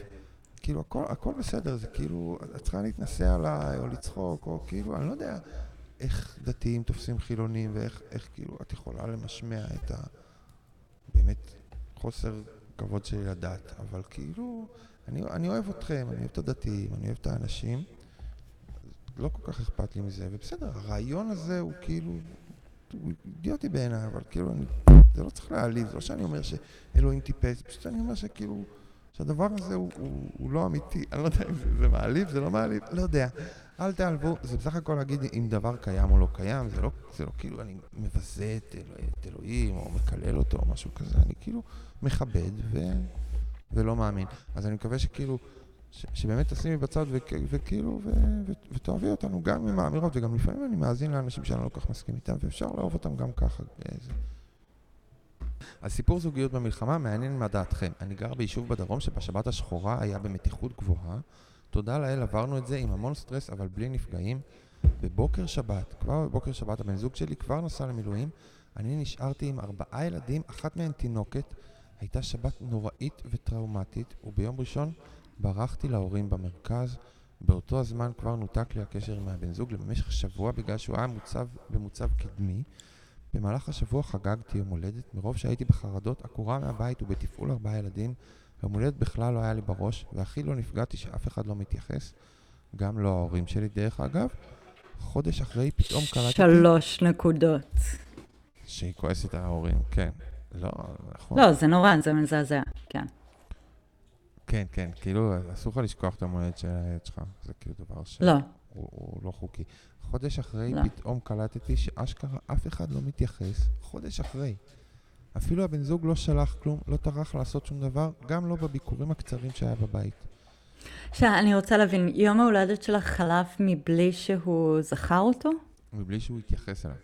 כאילו, הכל, הכל בסדר, זה כאילו, את צריכה להתנסה עליי, או לצחוק, או כאילו, אני לא יודע איך דתיים תופסים חילונים, ואיך איך, כאילו את יכולה למשמע את ה... באמת חוסר כבוד שלי לדת, אבל כאילו... אני, אני אוהב אתכם, אני אוהב את הדתיים, אני אוהב את האנשים. לא כל כך אכפת לי מזה, ובסדר, הרעיון הזה הוא כאילו, הוא אידיוטי בעיניי, אבל כאילו, אני, זה לא צריך להעליב, זה לא שאני אומר שאלוהים טיפס, פשוט אני אומר שכאילו, שהדבר הזה הוא, הוא, הוא לא אמיתי, אני לא יודע אם זה, זה מעליב, זה לא מעליב, לא יודע. אל תעלבו, זה בסך הכל להגיד אם דבר קיים או לא קיים, זה לא, זה לא כאילו אני מבזה את, את אלוהים או מקלל אותו או משהו כזה, אני כאילו מכבד ו... ולא מאמין. אז אני מקווה שכאילו, ש, שבאמת תשימי בצד וכאילו, ותאהבי אותנו גם עם האמירות, וגם לפעמים אני מאזין לאנשים שאני לא כל כך מסכים איתם, ואפשר לאהוב אותם גם ככה. זה. אז זוגיות במלחמה מעניין מה דעתכם. אני גר ביישוב בדרום שבשבת השחורה היה במתיחות גבוהה. תודה לאל עברנו את זה עם המון סטרס אבל בלי נפגעים. בבוקר שבת, כבר בבוקר שבת הבן זוג שלי כבר נסע למילואים. אני נשארתי עם ארבעה ילדים, אחת מהן תינוקת. הייתה שבת נוראית וטראומטית, וביום ראשון ברחתי להורים במרכז. באותו הזמן כבר נותק לי הקשר עם הבן זוג למשך שבוע בגלל שהוא היה מוצב במוצב קדמי. במהלך השבוע חגגתי יום הולדת, מרוב שהייתי בחרדות עקורה מהבית ובתפעול ארבעה ילדים. יום הולדת בכלל לא היה לי בראש, והכי לא נפגעתי שאף אחד לא מתייחס. גם לא ההורים שלי, דרך אגב. חודש אחרי פתאום קראתי... שלוש נקודות. שהיא כועסת על ההורים, כן. לא, נכון. לא, זה נורא, זה מזעזע, כן. כן, כן, כאילו, אסור לך לשכוח את המולדת של הילד שלך, זה כאילו דבר ש... לא. הוא, הוא לא חוקי. חודש אחרי לא. פתאום קלטתי שאשכרה אף אחד לא מתייחס, חודש אחרי. אפילו הבן זוג לא שלח כלום, לא טרח לעשות שום דבר, גם לא בביקורים הקצרים שהיה בבית. עכשיו, אני רוצה להבין, יום ההולדת שלך חלף מבלי שהוא זכר אותו? מבלי שהוא התייחס אליו.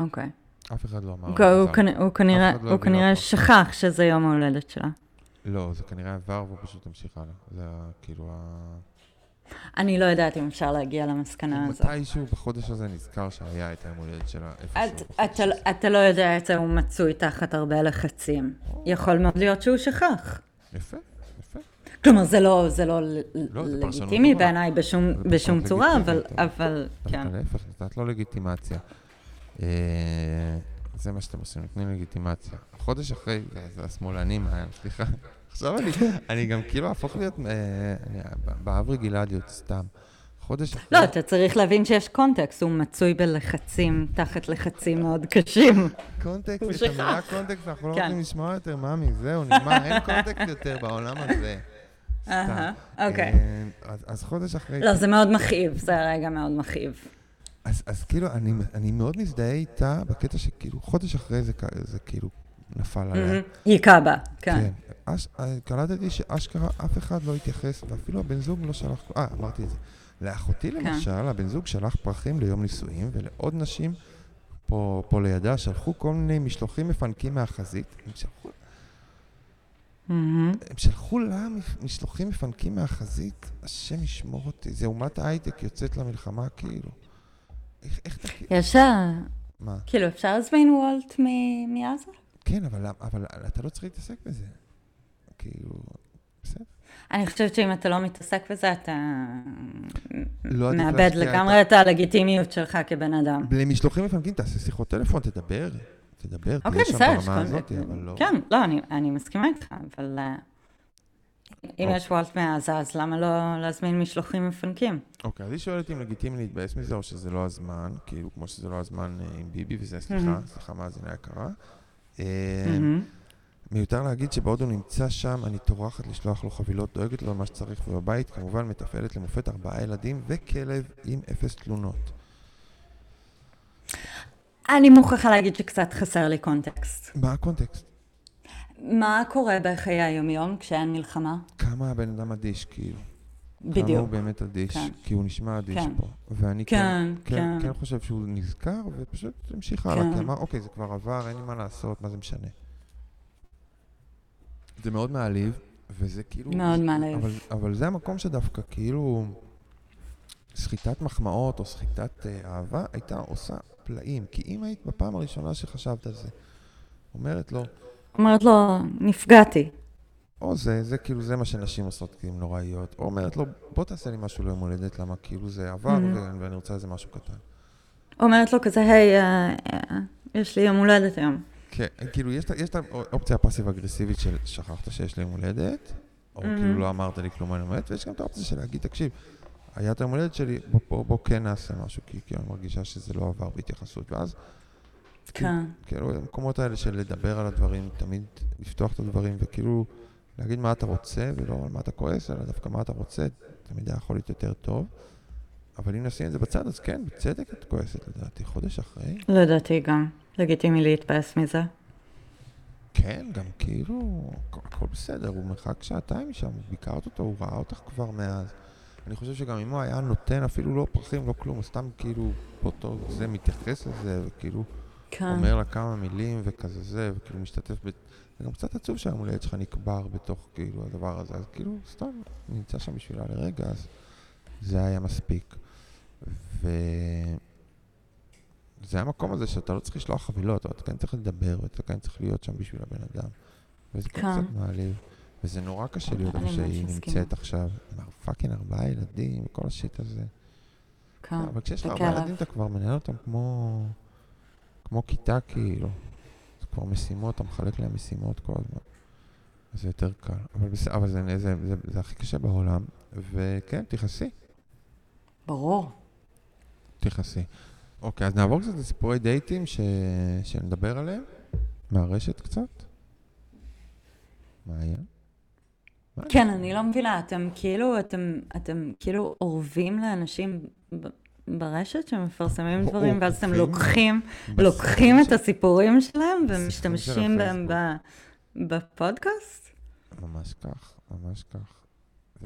אוקיי. אף אחד לא אמר. הוא, הוא, כנ... הוא כנראה, לא הוא כנראה שכח שזה יום ההולדת שלה. לא, זה כנראה עבר והוא פשוט המשיך הלאה. זה כאילו ה... אני לא יודעת אם אפשר להגיע למסקנה הזאת. מתישהו בחודש הזה נזכר שהיה את היום הולדת שלה איפשהו. אתה, לא- אתה לא יודע את זה, הוא מצוי תחת הרבה לחצים. יכול מאוד להיות שהוא שכח. יפה, יפה. כלומר, זה לא, זה לא, לא לגיטימי בעיניי בשום, בשום צורה, אבל, אבל, כן. להפך, נתת לו לגיטימציה. אה, זה מה שאתם עושים, נותנים לגיטימציה. חודש אחרי, זה השמאלנים, סליחה. עכשיו אני, אני גם כאילו אהפוך להיות אה, באברי גלעדיות, סתם. חודש אחרי... לא, אתה צריך להבין שיש קונטקסט, הוא מצוי בלחצים, תחת לחצים מאוד קשים. קונטקסט, את המילה קונטקסט אנחנו לא כן. רוצים לשמוע יותר, ממי, זהו, נגמר, אין קונטקסט יותר בעולם הזה. סתם. אוקיי. אה, אז חודש אחרי... לא, זה מאוד מכאיב, זה רגע מאוד מכאיב. אז, אז כאילו, אני, אני מאוד מזדהה איתה בקטע שכאילו, חודש אחרי זה, זה כאילו נפל עליה. היכה בה, כן. כן. אש, קלטתי שאשכרה אף אחד לא התייחס, ואפילו הבן זוג לא שלח... אה, אמרתי את זה. לאחותי כן. למשל, הבן זוג שלח פרחים ליום נישואים, ולעוד נשים פה, פה לידה שלחו כל מיני משלוחים מפנקים מהחזית. הם שלחו... Mm-hmm. הם שלחו לה משלוחים מפנקים מהחזית, השם ישמור אותי. זה אומת ההייטק יוצאת למלחמה, כאילו. איך, איך אתה... יש... מה? כאילו, אפשר להזמין וולט מעזה? כן, אבל, אבל אתה לא צריך להתעסק בזה. כאילו, בסדר. אני חושבת שאם אתה לא מתעסק בזה, אתה לא מאבד לגמרי את הלגיטימיות שלך כבן אדם. למשלוחים מפנקים, תעשה שיחות טלפון, תדבר, תדבר, תהיה אוקיי, שם ברמה הזאת, אבל לא... כן, לא, אני, אני מסכימה איתך, אבל אה, אם אוקיי. יש וולט מעזה, אז למה לא להזמין משלוחים מפנקים? אוקיי, אז היא שואלת אם לגיטימי להתבאס מזה, או שזה לא הזמן, כאילו, כמו שזה לא הזמן אה, עם ביבי, וזה, סליחה, סליחה, מאזינה יקרה. אה, מיותר להגיד שבעוד הוא נמצא שם, אני טורחת לשלוח לו חבילות, דואגת לו למה שצריך, ובבית כמובן מתפעלת למופת ארבעה ילדים וכלב עם אפס תלונות. אני מוכרחה להגיד שקצת חסר לי קונטקסט. מה הקונטקסט? מה קורה בחיי היומיום כשאין מלחמה? כמה הבן אדם אדיש, כאילו. בדיוק. כמה הוא באמת אדיש, כן. כי הוא נשמע אדיש כן. פה. ואני כן, כן, כן, כן. כן חושב שהוא נזכר, ופשוט המשיך הלאה, כן. כי אמר, אוקיי, זה כבר עבר, אין לי מה לעשות, מה זה משנה. זה מאוד מעליב, וזה כאילו... מאוד מעליב. אבל, אבל זה המקום שדווקא כאילו סחיטת מחמאות או סחיטת uh, אהבה הייתה עושה פלאים. כי אם היית בפעם הראשונה שחשבת על זה, אומרת לו... אומרת לו, נפגעתי. או זה, זה כאילו, זה מה שנשים עושות כי הן נוראיות. או אומרת לו, בוא תעשה לי משהו ליום הולדת, למה כאילו זה עבר mm-hmm. ואני רוצה איזה משהו קטן. אומרת לו כזה, היי, uh, uh, יש לי יום הולדת היום. כן, כאילו, יש, יש את האופציה הפאסיב-אגרסיבית של שכחת שיש לי יום הולדת, או mm-hmm. כאילו לא אמרת לי כלום על יום הולדת, ויש גם את האופציה של להגיד, תקשיב, היה את היום הולדת שלי, בוא, בוא, בוא כן נעשה משהו, כי כאילו אני מרגישה שזה לא עבר בהתייחסות, ואז... כן. כאילו, המקומות האלה של לדבר על הדברים, תמיד לפתוח את הדברים, וכאילו להגיד מה אתה רוצה, ולא על מה אתה כועס, אלא דווקא מה אתה רוצה, תמיד היה יכול להיות יותר טוב. אבל אם נשים את זה בצד, אז כן, בצדק את כועסת לדעתי, חודש אחרי. לדעתי גם. לגיטימי להתבאס מזה. כן, גם כאילו, הכל בסדר, הוא מרחק שעתיים משם, ביקרת אותו, הוא ראה אותך כבר מאז. אני חושב שגם אם הוא היה נותן אפילו לא פרחים, לא כלום, סתם כאילו באותו זה מתייחס לזה, וכאילו כן. אומר לה כמה מילים וכזה זה, וכאילו משתתף ב... זה גם קצת עצוב שהיום הולדת שלך נקבר בתוך כאילו הדבר הזה, אז כאילו סתם נמצא שם בשבילה לרגע, אז זה היה מספיק. ו... זה המקום הזה שאתה לא צריך לשלוח חבילות, אבל אתה כן צריך לדבר, ואתה כן צריך להיות שם בשביל הבן אדם. וזה כן קצת מעליב. וזה נורא קשה להיות איפה שהיא נמצאת עכשיו, עם fucking ארבעה ילדים, וכל ה shit הזה. כן, אבל כשיש לך ארבעה ילדים, אתה כבר מנהל אותם כמו, כמו כיתה, כאילו. זה כבר משימות, אתה מחלק להם משימות כל הזמן. אז זה יותר קל. אבל, בס... אבל זה, זה, זה, זה, זה הכי קשה בעולם, וכן, תכעסי. ברור. תכעסי. אוקיי, אז נעבור קצת לסיפורי דייטים ש... שנדבר עליהם, מהרשת קצת. מה היה? כן, אני לא מבינה, אתם כאילו, אתם, אתם כאילו אורבים לאנשים ברשת שמפרסמים דברים, ואז אתם לוקחים, לוקחים את הסיפורים שלהם ומשתמשים בהם בפודקאסט? ממש כך, ממש כך.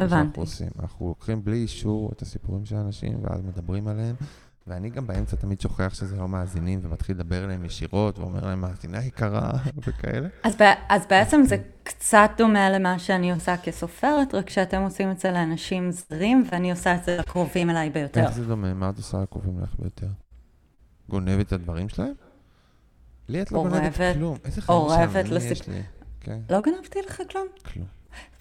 הבנתי. אנחנו לוקחים בלי אישור את הסיפורים של האנשים, ואז מדברים עליהם, ואני גם באמצע תמיד שוכח שזה לא מאזינים, ומתחיל לדבר אליהם ישירות, ואומר להם, מאזינה יקרה, וכאלה. אז, אז בעצם זה קצת דומה למה שאני עושה כסופרת, רק שאתם עושים את זה לאנשים זרים, ואני עושה את זה לקרובים אליי ביותר. איך זה דומה? מה את עושה לקרובים אלייך ביותר? גונבת את הדברים שלהם? לי את לא גונבת כלום. איזה חיים משעממים יש לי. כן. לא גנבתי לך כלום? כלום.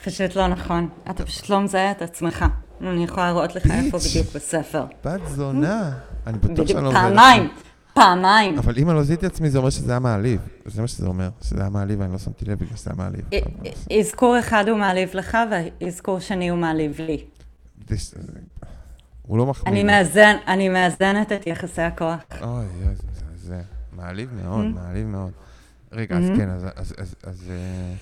פשוט לא נכון. אתה פשוט לא מזהה את עצמך. אני יכולה להראות לך איפה בדיוק בספר. בת זונה. אני בטוח שאני לא מזהה. פעמיים. פעמיים. אבל אם אני לא זיהיתי עצמי, זה אומר שזה היה מעליב. זה מה שזה אומר, שזה היה מעליב ואני לא שמתי לב בגלל שזה היה מעליב. אזכור אחד הוא מעליב לך, ואזכור שני הוא מעליב לי. הוא לא מחמיא. אני מאזן, אני מאזנת את יחסי הכוח. אוי, זה מעליב מאוד, mm. מעליב מאוד. רגע, אז mm-hmm. כן, אז... אה,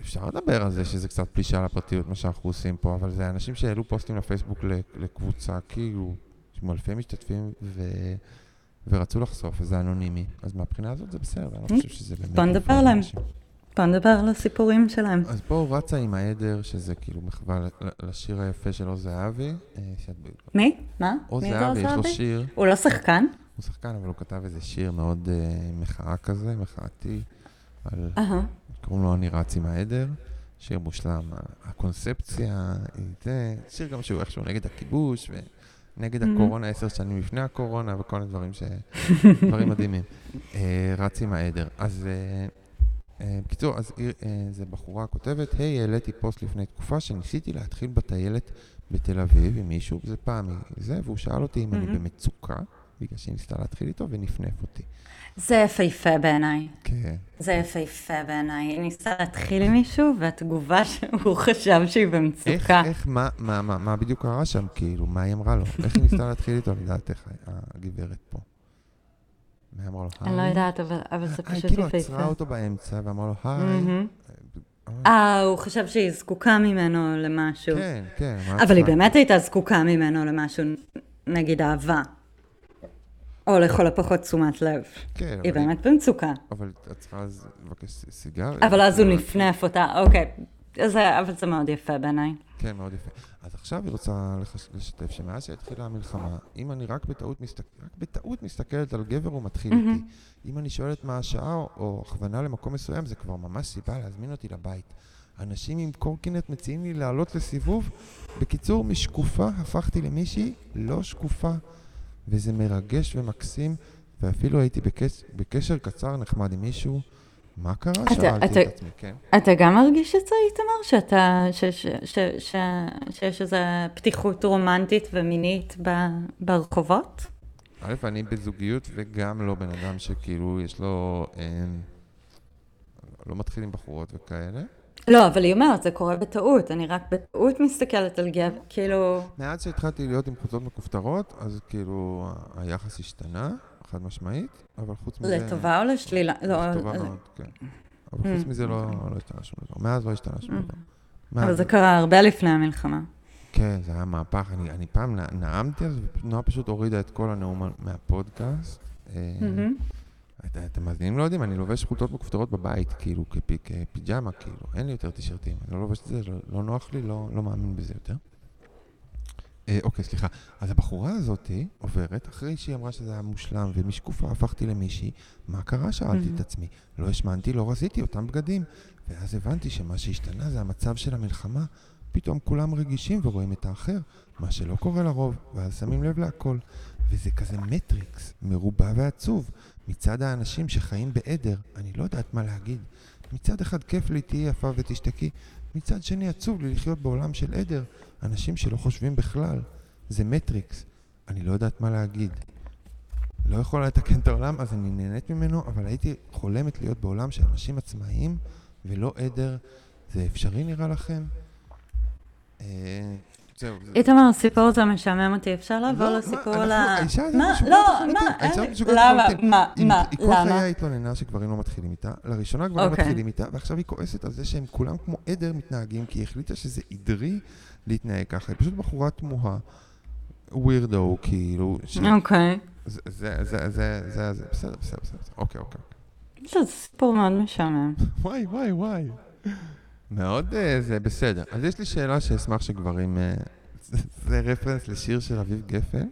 אפשר לדבר על זה שזה קצת פלישה לפרטיות, מה שאנחנו עושים פה, אבל זה אנשים שהעלו פוסטים לפייסבוק לקבוצה, כאילו, עם אלפי משתתפים, ו... ורצו לחשוף, וזה אנונימי. אז מהבחינה הזאת זה בסדר, אני לא חושב שזה באמת... בוא נדבר עליהם. בוא נדבר על הסיפורים שלהם. אז פה הוא רצה עם העדר, שזה כאילו מחווה לשיר היפה של עוז זהבי. אה, מי? מה? עוז זהבי, יש לו שיר. הוא לא שחקן? הוא שחקן, אבל הוא כתב איזה שיר מאוד uh, מחאה כזה, מחאתי, על... קוראים לו אני רץ עם העדר, שיר מושלם. הקונספציה היא זה, שיר גם שהוא איכשהו נגד הכיבוש, ונגד mm-hmm. הקורונה עשר שנים לפני הקורונה, וכל מיני דברים ש... דברים מדהימים. Uh, רץ עם העדר. אז... Uh, בקיצור, אז זו בחורה כותבת, היי, העליתי פוסט לפני תקופה שניסיתי להתחיל בטיילת בתל אביב עם מישהו, זה פעם זה, והוא שאל אותי אם. אני במצוקה. בגלל שהיא ניסתה להתחיל איתו ונפנף אותי. זה יפהפה בעיניי. כן. זה יפהפה בעיניי. היא ניסתה להתחיל עם מישהו, והתגובה שהוא חשב שהיא במצוקה. איך, איך, מה, מה, מה, מה בדיוק קרה שם, כאילו, מה היא אמרה לו? איך היא ניסתה להתחיל איתו, לדעתך, הגברת פה? מה אמרה לו? אני לא יודעת, אבל, אבל זה פשוט יפהפה. כאילו עצרה אותו באמצע ואמרה לו, היי. אה, הוא חשב שהיא זקוקה ממנו למשהו. כן, כן. אבל היא באמת הייתה זקוקה ממנו למשהו, נגיד אהבה. או לכל הפחות תשומת לב. כן, היא באמת במצוקה. אבל את צריכה לבקש סיגר. אבל אז הוא נפנף אותה, אוקיי. אבל זה מאוד יפה בעיניי. כן, מאוד יפה. אז עכשיו היא רוצה לשתף שמאז שהתחילה המלחמה, אם אני רק בטעות, מסתכל, רק בטעות מסתכלת על גבר, הוא מתחיל איתי. אם אני שואלת מה השעה או הכוונה למקום מסוים, זה כבר ממש סיבה להזמין אותי לבית. אנשים עם קורקינט מציעים לי לעלות לסיבוב. בקיצור, משקופה הפכתי למישהי לא שקופה. וזה מרגש ומקסים, ואפילו הייתי בקש, בקשר קצר נחמד עם מישהו. מה קרה? אתה, שאלתי אתה, את עצמי, כן. אתה גם מרגיש את זה, איתמר? שאתה, ש, ש, ש, ש, שיש איזו פתיחות רומנטית ומינית ב, ברחובות? א', אני בזוגיות וגם לא בן אדם שכאילו יש לו... אה, לא מתחיל עם בחורות וכאלה. לא, אבל היא אומרת, זה קורה בטעות, אני רק בטעות מסתכלת על גבר, כאילו... מאז שהתחלתי להיות עם קבוצות מכופתרות, אז כאילו היחס השתנה, חד משמעית, אבל חוץ מזה... לטובה או לשלילה? לא, לטובה מאוד, כן. אבל חוץ מזה לא, לא השתנה שום דבר. מאז לא השתנה שום דבר. אבל זה קרה הרבה לפני המלחמה. כן, זה היה מהפך. אני, אני פעם נאמתי, אז נועה פשוט הורידה את כל הנאום מהפודקאסט. אתם מאזינים לא יודעים, אני לובש חולצות מכופתרות בבית, כאילו, כפיג'מה, כאילו, אין לי יותר טישרטים, אני לא לובש את זה, לא, לא נוח לי, לא, לא מאמין בזה יותר. אה, אוקיי, סליחה. אז הבחורה הזאתי עוברת, אחרי שהיא אמרה שזה היה מושלם, ומשקופה הפכתי למישהי, מה קרה? שאלתי mm-hmm. את עצמי. לא השמנתי, לא רזיתי אותם בגדים. ואז הבנתי שמה שהשתנה זה המצב של המלחמה. פתאום כולם רגישים ורואים את האחר, מה שלא קורה לרוב, ואז שמים לב להכל. וזה כזה מטריקס, מרובע ועצוב. מצד האנשים שחיים בעדר, אני לא יודעת מה להגיד. מצד אחד כיף לי, תהיי יפה ותשתקי, מצד שני עצוב לי לחיות בעולם של עדר, אנשים שלא חושבים בכלל. זה מטריקס, אני לא יודעת מה להגיד. לא יכולה לתקן את העולם, אז אני נהנית ממנו, אבל הייתי חולמת להיות בעולם של אנשים עצמאיים ולא עדר. זה אפשרי נראה לכם? זהו. איתמר, הסיפור הזה משעמם אותי, אפשר לעבור לא, לסיפור ל... האישה הזאת משוגעת לחלוטין. האישה הזאת משוגעת לחלוטין. למה? מה? היא כל חייה התלוננה שגברים לא מתחילים איתה. לראשונה גברים אוקיי. מתחילים איתה, ועכשיו היא כועסת על זה שהם כולם כמו עדר מתנהגים, כי היא החליטה שזה עדרי להתנהג ככה. היא פשוט בחורה תמוהה. ווירדו, כאילו. אוקיי. זה, זה, זה, זה, זה, זה, בסדר, בסדר, בסדר, אוקיי, אוקיי. זה סיפור מאוד משעמם. וואי, וואי, וואי. מאוד אה, זה בסדר. אז יש לי שאלה שאשמח שגברים... אה, זה רפרנס לשיר של אביב גפן.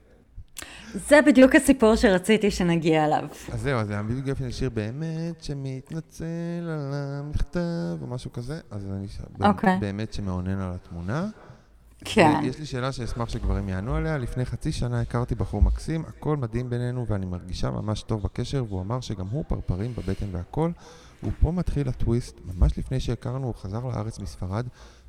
זה בדיוק הסיפור שרציתי שנגיע אליו. אז זהו, אז אביב גפן שיר באמת שמתנצל על המכתב או משהו כזה, אז אני okay. אוקיי. באמת שמאונן על התמונה. כן. יש לי שאלה שאשמח שגברים יענו עליה. לפני חצי שנה הכרתי בחור מקסים, הכל מדהים בינינו ואני מרגישה ממש טוב בקשר, והוא אמר שגם הוא פרפרים בבטן והכל. ופה מתחיל הטוויסט, ממש לפני שהכרנו הוא חזר לארץ מספרד.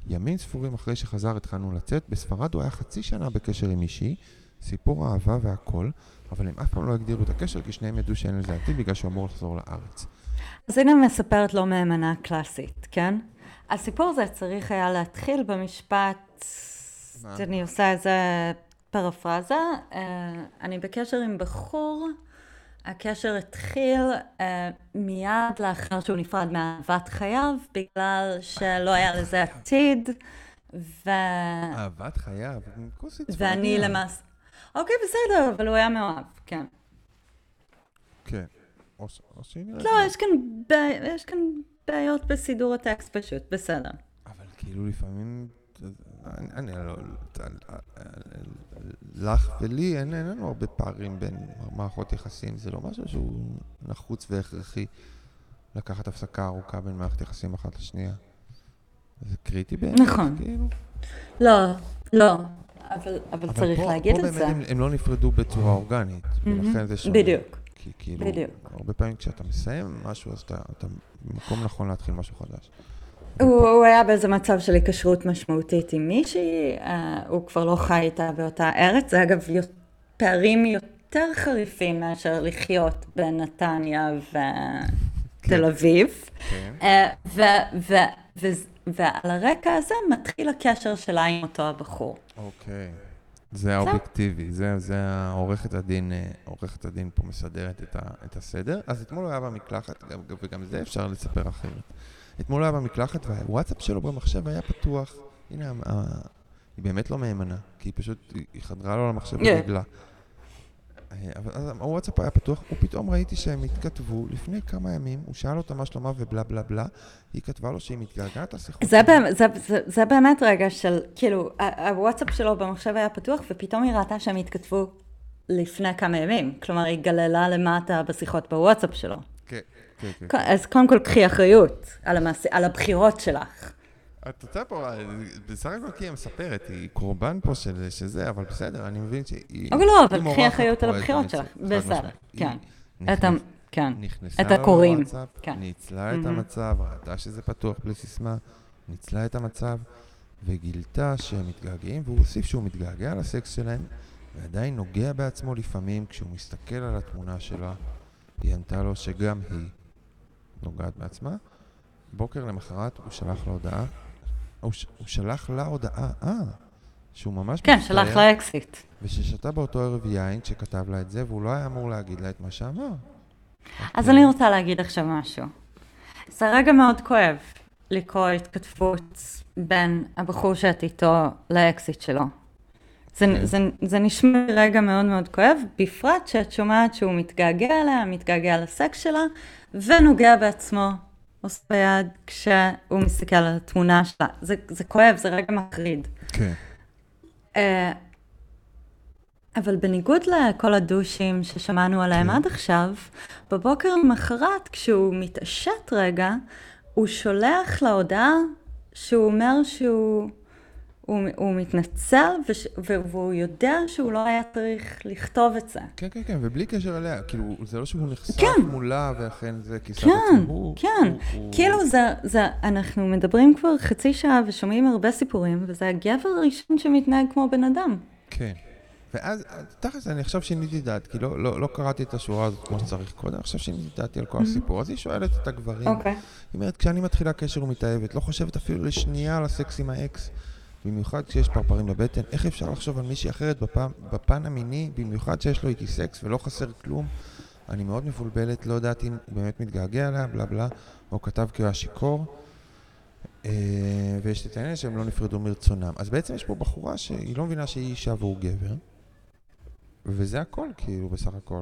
ימים ספורים אחרי שחזר התחלנו לצאת, בספרד הוא היה חצי שנה בקשר עם אישי, סיפור אהבה והכל, אבל הם אף פעם לא הגדירו את הקשר כי שניהם ידעו שאין לזה עתיד בגלל שהוא אמור לחזור לארץ. אז הנה מספרת לא מהאמנה קלאסית, כן? הסיפור הזה צריך היה להתחיל במשפט, אני עושה איזה פרפרזה, אה, אני בקשר עם בחור, הקשר התחיל uh, מיד לאחר שהוא נפרד מאהבת חייו, בגלל שלא היה לזה עתיד, ו... אהבת חייו? ואני למעשה... אוקיי, בסדר, אבל הוא היה מאוהב, כן. כן. או שהיא לא, יש כאן, יש כאן בעיות בסידור הטקסט פשוט, בסדר. אבל כאילו לפעמים אני לא... לך ולי אין לנו הרבה פערים בין מערכות יחסים, זה לא משהו שהוא נחוץ והכרחי לקחת הפסקה ארוכה בין מערכת יחסים אחת לשנייה. זה קריטי באמת, נכון. כאילו. לא, לא, אבל, אבל צריך פה, להגיד את זה. פה באמת הם, הם לא נפרדו בצורה אורגנית, ולכן זה שונה. בדיוק. כי כאילו, בדיוק. הרבה פעמים כשאתה מסיים משהו, אז אתה, אתה במקום נכון להתחיל משהו חדש. הוא, הוא היה באיזה מצב של היקשרות משמעותית עם מישהי, uh, הוא כבר לא חי איתה באותה ארץ, זה אגב פערים יותר חריפים מאשר לחיות בנתניה ותל כן. אביב. כן. Uh, ועל הרקע הזה מתחיל הקשר שלה עם אותו הבחור. אוקיי. זה האובייקטיבי, זה, זה העורכת הדין, אה, עורכת הדין פה מסדרת את, ה, את הסדר. אז אתמול הוא היה במקלחת, וגם זה אפשר לספר אחרת. אתמול היה במקלחת והוואטסאפ שלו במחשב היה פתוח. הנה, היא באמת לא מהימנה, כי היא פשוט, היא חדרה לו למחשב ברגלה. אה, אבל אז הוואטסאפ היה פתוח, ופתאום ראיתי שהם התכתבו לפני כמה ימים, הוא שאל אותה מה שלומה ובלה בלה בלה, היא כתבה לו שהיא מתגעגעת לשיחות. זה, זה, זה, זה באמת רגע של, כאילו, הוואטסאפ שלו במחשב היה פתוח, ופתאום היא ראתה שהם התכתבו לפני כמה ימים. כלומר, היא גללה למטה בשיחות בוואטסאפ שלו. כן. כן. אז קודם כל קחי אחריות על, המעש... על הבחירות שלך. את רוצה פה, בסך הכל כי היא מספרת, היא קורבן פה של זה, אבל בסדר, אני מבין שהיא... אבל לא, אבל קחי אחריות על הבחירות שלך, בסדר, כן. אתה, כן, את הקוראים. כן. ניצלה את המצב, ראתה שזה פתוח בלי סיסמה, ניצלה את המצב, וגילתה שהם מתגעגעים, והוא הוסיף שהוא מתגעגע לסקס שלהם, ועדיין נוגע בעצמו לפעמים כשהוא מסתכל על התמונה שלה. היא ענתה לו שגם היא נוגעת בעצמה. בוקר למחרת הוא שלח לה הודעה, הוא, ש... הוא שלח לה הודעה, אה, שהוא ממש כן. שלח לה אקסית. וששתה באותו ערב יין שכתב לה את זה, והוא לא היה אמור להגיד לה את מה שאמר. אז אני רוצה להגיד עכשיו משהו. זה רגע מאוד כואב לקרוא התכתבות בין הבחור שאת איתו לאקזיט שלו. זה, כן. זה, זה נשמע רגע מאוד מאוד כואב, בפרט שאת שומעת שהוא מתגעגע אליה, מתגעגע לסקס שלה, ונוגע בעצמו, עושה ביד, כשהוא מסתכל על התמונה שלה. זה, זה כואב, זה רגע מחריד. כן. Uh, אבל בניגוד לכל הדושים ששמענו עליהם כן. עד עכשיו, בבוקר למחרת, כשהוא מתעשת רגע, הוא שולח לה הודעה שהוא אומר שהוא... הוא, הוא מתנצל וש, והוא יודע שהוא לא היה צריך לכתוב את זה. כן, כן, כן, ובלי קשר אליה, כאילו, זה לא שהוא נחשף כן. מולה ואכן זה כיסה כן, עצמו. כן, כן, כאילו הוא... זה, זה, אנחנו מדברים כבר חצי שעה ושומעים הרבה סיפורים, וזה הגבר הראשון שמתנהג כמו בן אדם. כן. ואז, תכלס, אני עכשיו שיניתי דעת, כי לא, לא, לא קראתי את השורה הזאת כמו שצריך קודם, עכשיו שיניתי דעתי על כל mm-hmm. הסיפור. אז היא שואלת את הגברים, אוקיי. Okay. היא אומרת, כשאני מתחילה קשר ומתאהבת, לא חושבת אפילו לשנייה על הסקס עם האקס. במיוחד כשיש פרפרים בבטן, איך אפשר לחשוב על מישהי אחרת בפן, בפן המיני, במיוחד שיש לו איתי סקס ולא חסר כלום? אני מאוד מבולבלת, לא יודעת אם הוא באמת מתגעגע אליה, בלה בלה, או כתב כי הוא היה שיכור. אה, ויש את העניין שהם לא נפרדו מרצונם. אז בעצם יש פה בחורה שהיא לא מבינה שהיא אישה והוא גבר, וזה הכל, כאילו, בסך הכל.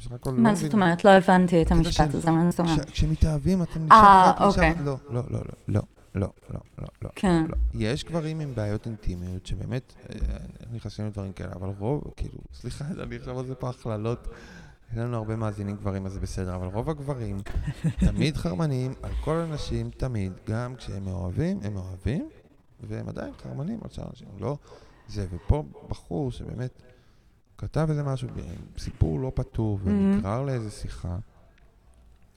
בסך הכל מה זאת אומרת? לא הבנתי את המשפט הזה, מה זאת אומרת? כשמתאהבים אתם נשאר אה, אוקיי. לא, לא, לא, לא, לא, לא, לא, לא. כן. לא. יש גברים עם בעיות אינטימיות שבאמת נכנסים לדברים כאלה, אבל רוב, כאילו, סליחה, אני עכשיו עושה פה הכללות. אין לנו הרבה מאזינים גברים, אז זה בסדר, אבל רוב הגברים תמיד חרמנים על כל הנשים, תמיד, גם כשהם מאוהבים, הם מאוהבים, והם עדיין חרמנים על שאר אנשים, לא זה. ופה בחור שבאמת כתב איזה משהו, סיפור לא פתור, ונקרא לאיזה שיחה,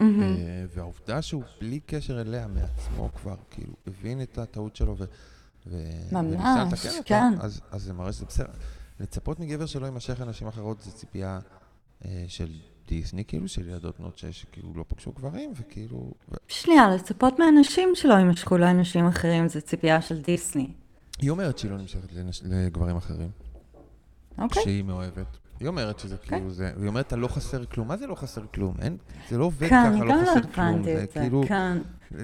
אה, והעובדה שהוא בלי קשר אליה מעצמו כבר, כאילו, הבין את הטעות שלו ו... לתקן אותה, כן. אז, אז זה מראה שזה בסדר. לצפות מגבר שלא יימשך לנשים אחרות זה ציפייה אה, של דיסני, כאילו, של ילדות בנות שש שכאילו לא פגשו גברים, וכאילו... שנייה, לצפות מאנשים שלא יימשכו לאנשים אחרים זה ציפייה של דיסני. היא אומרת שהיא לא נמשכת לנש... לגברים אחרים. אוקיי. שהיא מאוהבת. היא אומרת שזה okay. כאילו זה, והיא אומרת, אתה לא חסר כלום. מה זה לא חסר כלום? אין, זה לא עובד ככה, לא, לא חסר כלום. זה כאילו... כן,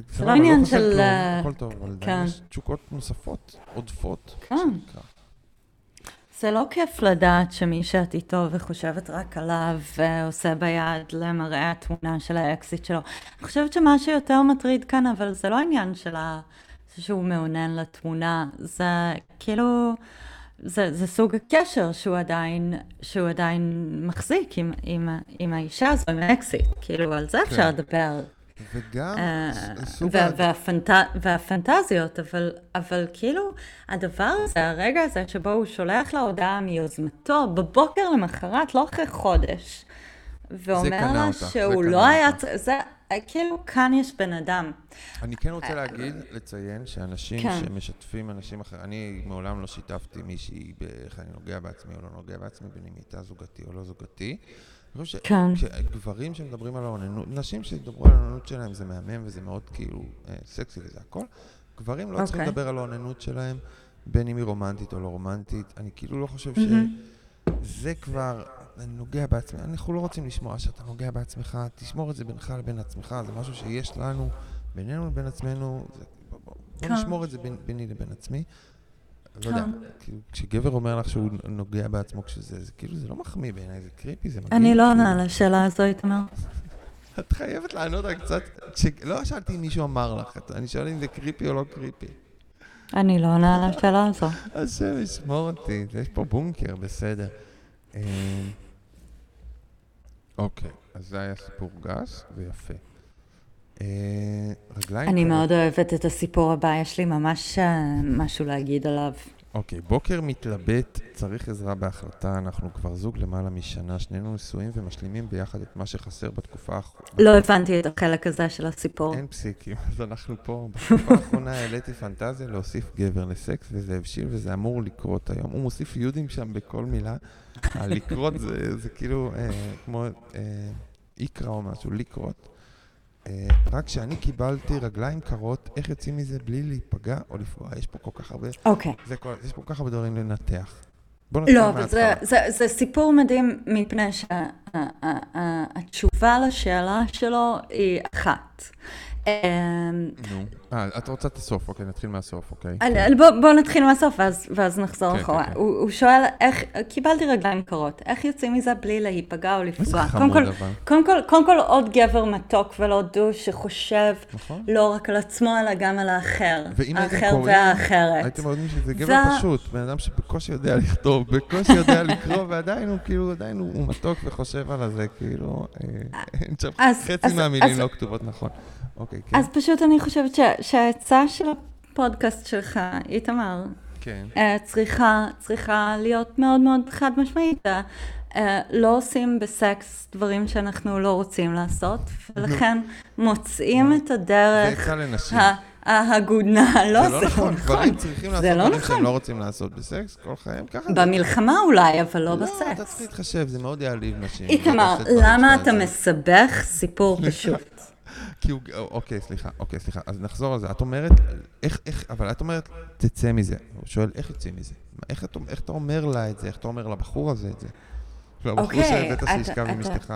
זה לא עניין של... הכל טוב, אבל כן. יש תשוקות נוספות, עודפות. כן. זה לא כיף לדעת שמי שאת איתו וחושבת רק עליו ועושה ביד למראה התמונה של האקסית שלו. אני חושבת שמה שיותר מטריד כאן, אבל זה לא עניין של ה... שהוא מאונן לתמונה, זה כאילו... זה, זה סוג הקשר שהוא עדיין, שהוא עדיין מחזיק עם, עם, עם האישה הזו, עם האקסית. כאילו, על זה כן. אפשר לדבר. וגם אה, סוג... וה, והפנט... והפנטזיות, אבל, אבל כאילו, הדבר הזה, הרגע הזה שבו הוא שולח לה הודעה מיוזמתו, בבוקר למחרת, לא אחרי חודש, ואומר לה אותך, שהוא לא היה... זה, כאילו, כאן יש בן אדם. אני כן רוצה להגיד, לציין, שאנשים כן. שמשתפים אנשים אחרים, אני מעולם לא שיתפתי מישהי באיך אני נוגע בעצמי או לא נוגע בעצמי, בין אם הייתה זוגתי או לא זוגתי. אני חושב כן. שגברים שמדברים על האוננות, נשים שידברו על האוננות שלהם זה מהמם וזה מאוד כאילו אה, סקסי וזה הכל. גברים לא צריכים אוקיי. לדבר על האוננות שלהם, בין אם היא רומנטית או לא רומנטית. אני כאילו לא חושב שזה כבר, אני נוגע בעצמי, אנחנו לא רוצים לשמוע שאתה נוגע בעצמך, תשמור את זה בינך לבין עצמך, זה משהו שיש לנו, בינינו לבין עצמנו, זה, בוא, בוא, כן. נשמור את זה בין, ביני לבין עצמי. לא יודע, כאילו, כשגבר אומר לך שהוא נוגע בעצמו כשזה, זה כאילו, זה לא מחמיא בעיניי, זה קריפי, זה מגעיל. אני לא עונה על השאלה הזו, איתמר. את חייבת לענות רק קצת, לא שאלתי אם מישהו אמר לך, אני שואל אם זה קריפי או לא קריפי. אני לא עונה על השאלה הזו. השם ישמור אותי, יש פה בונקר, בסדר. אוקיי, אז זה היה סיפור גס ויפה. אה, רגליים... אני מאוד אוהבת את הסיפור הבא, יש לי ממש אה, משהו להגיד עליו. אוקיי, בוקר מתלבט, צריך עזרה בהחלטה, אנחנו כבר זוג למעלה משנה, שנינו נשואים ומשלימים ביחד את מה שחסר בתקופה האחרונה. לא הבנתי את החלק הזה של הסיפור. אין פסיקים, אז אנחנו פה. בתקופה האחרונה העליתי פנטזיה להוסיף גבר לסקס, וזה הבשיל וזה אמור לקרות היום. הוא מוסיף יודים שם בכל מילה. הלקרות זה, זה כאילו אה, כמו אה, איקרא או משהו, לקרות. אה, רק כשאני קיבלתי רגליים קרות, איך יוצאים מזה בלי להיפגע או לפגוע? יש פה כל כך הרבה... אוקיי. Okay. יש פה כל כך הרבה דברים לנתח. בוא נתחיל לא, אבל זה, זה, זה סיפור מדהים מפני שהתשובה לשאלה שלו היא אחת. אמ, נו, אה, את רוצה את הסוף, אוקיי, נתחיל מהסוף, אוקיי. בוא נתחיל מהסוף, ואז נחזור כן, אחורה. כן, כן. הוא שואל, איך, קיבלתי רגליים קרות, איך יוצאים מזה בלי להיפגע או לפגוע? קודם כל, עוד גבר מתוק ולא דוש שחושב נכון. לא רק על עצמו, אלא גם על האחר. האחר והאחרת. הייתם אומרים שזה גבר פשוט, בן אדם שבקושי יודע לכתוב, בקושי יודע לקרוא, ועדיין הוא כאילו, עדיין הוא מתוק וחושב על זה, כאילו, אה, חצי מהמילים לא כתובות נכון. אוקיי, כן. אז פשוט אני חושבת ש, שהעצה של הפודקאסט שלך, איתמר, כן. uh, צריכה, צריכה להיות מאוד מאוד חד משמעית. Uh, לא עושים בסקס דברים שאנחנו לא רוצים לעשות, ולכן מוצאים את הדרך... זה לנשים. ההגונה, לא זה לא נכון, גברים צריכים לעשות לא דברים שהם לא רוצים לעשות בסקס, כל חיים ככה. במלחמה אולי, אבל לא בסקס. לא, אתה צריך להתחשב, זה מאוד יעליב נשים. איתמר, למה אתה מסבך סיפור פשוט? כי הוא, אוקיי, סליחה, אוקיי, סליחה. אז נחזור על זה. את אומרת, איך, איך, אבל את אומרת, תצא מזה. הוא שואל, איך יוצאים מזה? איך, את, איך אתה אומר לה את זה? איך אתה אומר לבחור הזה את זה? אוקיי, שהבאת שישכב עם אשתך.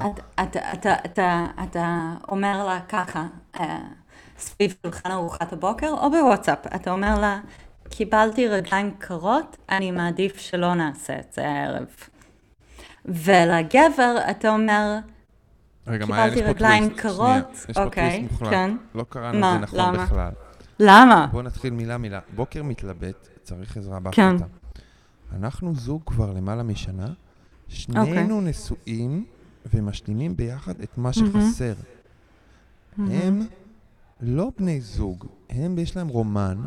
אתה אומר לה ככה, אה, סביב שולחן ארוחת הבוקר, או בוואטסאפ, אתה אומר לה, קיבלתי רגליים קרות, אני מעדיף שלא נעשה את זה הערב. ולגבר אתה אומר, רגע, מה היה? יש פה רגליים טוויסט. קרות, שנייה, יש פה אוקיי, טוויסט מוחלט. כן. לא קראנו מה? את זה נכון למה? בכלל. למה? בואו נתחיל מילה מילה. בוקר מתלבט, צריך עזרה כן. בהחלטה. אנחנו זוג כבר למעלה משנה, שנינו אוקיי. נשואים ומשלימים ביחד את מה שחסר. הם לא בני זוג, הם יש להם רומן,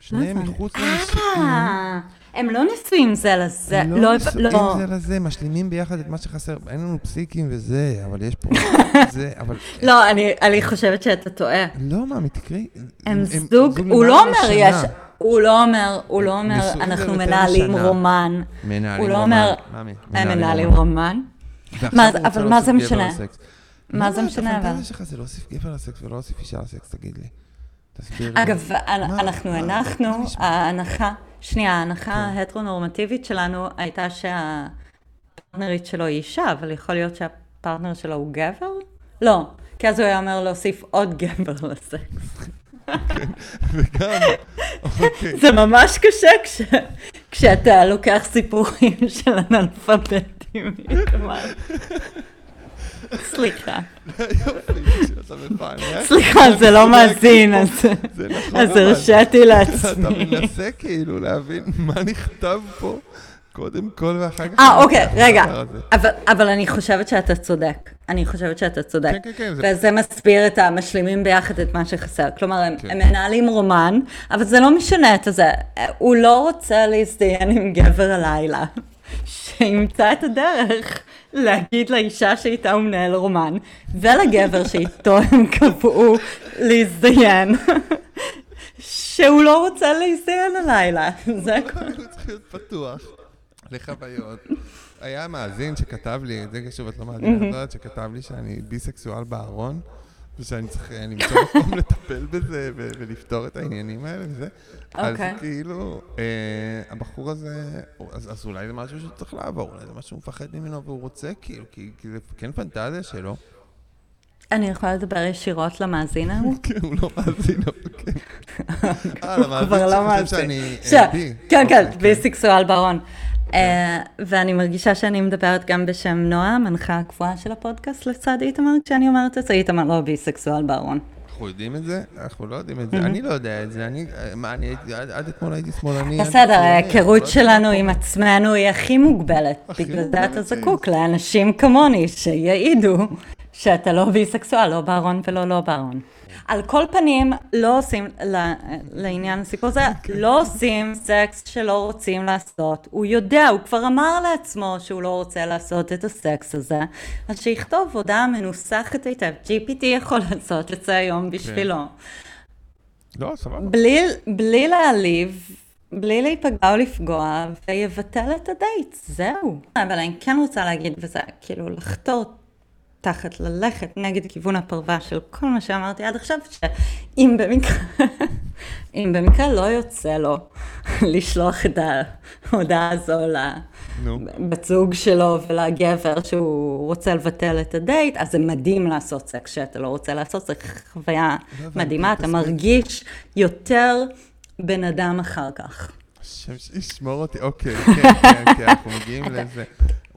שניהם. מחוץ לנישואים. אה, הם לא נשואים זה לזה, לא לא, נשואים לא, זה לזה, משלימים ביחד את מה שחסר. אין לנו פסיקים וזה, אבל יש פה זה, אבל... לא, אני, חושבת שאתה טועה. לא, מאמי, תקראי. הם זוג, הוא לא אומר משנה. יש, הוא לא אומר, הוא לא אומר, אנחנו יותר מנהלים משנה. רומן. מנהלים לא רומן. הם מנהלים רומן. ועכשיו מה זה- אבל מה זה משנה? לסקס. מה זה משנה, אבל? הפנטזיה שלך זה להוסיף גבר לסקס ולא להוסיף אישה לסקס, תגיד לי. אגב, מה- אנחנו מה- הנחנו, מה נשמע? ההנחה, שנייה, ההנחה כן. ההטרונורמטיבית שלנו הייתה שהפרטנרית שלו היא אישה, אבל יכול להיות שהפרטנר שלו הוא גבר? לא, כי אז הוא היה אומר להוסיף עוד גבר לסקס. וגם, אוקיי. זה ממש קשה כש, כשאתה לוקח סיפורים של אנאלפביתים. סליחה. סליחה, זה לא מאזין, אז נכון, אז אבל הרשיתי אתה לעצמי. מנסה כאילו להבין מה נכתב פה, קודם כל ואחר כך... אה, אוקיי, רגע. אבל, אני חושבת שאתה צודק. אני חושבת שאתה צודק. כן, כן, כן, זה- וזה מסביר את המשלימים ביחד את מה שחסר. כלומר, הם, כן. הם מנהלים רומן, אבל זה לא משנה את זה. הוא לא רוצה להזדיין עם גבר הלילה, שימצא את הדרך להגיד לאישה שאיתה הוא מנהל רומן, ולגבר שאיתו הם קבעו להזדיין, שהוא לא רוצה להזדיין הלילה. זה הכל. הוא צריך להיות פתוח לחוויות. היה מאזין שכתב לי, זה קשור, את לא יודעת, שכתב לי שאני ביסקסואל בארון, ושאני צריך אה, למצוא מקום לטפל בזה ולפתור את העניינים האלה וזה. אז אוקיי. כאילו, אה, הבחור הזה, אז אולי זה משהו שהוא צריך לעבור, אולי זה משהו שהוא מפחד ממנו והוא רוצה, כאילו, כי זה כן פנטזיה שלו. אני יכולה לדבר ישירות למאזין ההוא? כן, הוא לא מאזין, אבל כן. אה, למאזין לא שחושב. שאני. כן, כן, אוקיי, ביסקסואל ברון. אה, ואני מרגישה שאני מדברת גם בשם נועה, המנחה הקבועה של הפודקאסט לצד איתמר, כשאני אומרת את זה, איתמר לא ביסקסואל ברון. אנחנו יודעים את זה? אנחנו לא יודעים את זה. אני לא יודע את זה. אני, מה, אני הייתי, עד אתמול הייתי שמאלני. בסדר, ההיכרות שלנו. עם עצמנו היא הכי מוגבלת. בגלל זה אתה. זקוק לאנשים כמוני שיעידו שאתה לא ביסקסואל, לא בארון ולא לא בארון. על כל פנים, לא עושים, לעניין הסיפור הזה, לא עושים סקס שלא רוצים לעשות. הוא יודע, הוא כבר אמר לעצמו שהוא לא רוצה לעשות את הסקס הזה, אז שיכתוב הודעה מנוסחת היטב. GPT יכול לעשות את זה היום בשבילו. לא, סבבה. בלי, בלי להעליב, בלי להיפגע או לפגוע, ויבטל את הדייט, זהו. אבל אני כן רוצה להגיד, וזה כאילו לחתור תחת, ללכת נגד כיוון הפרווה של כל מה שאמרתי עד עכשיו, שאם במקרה, אם במקרה לא יוצא לו לשלוח את ההודעה הזו. לבת זוג שלו ולגבר שהוא רוצה לבטל את הדייט, אז זה מדהים לעשות סקס שאתה לא רוצה לעשות, זו חוויה לא מדהימה, אתה. מרגיש יותר בן אדם אחר כך. השם שישמור אותי. אוקיי, כן, כן, כן, אנחנו מגיעים לזה.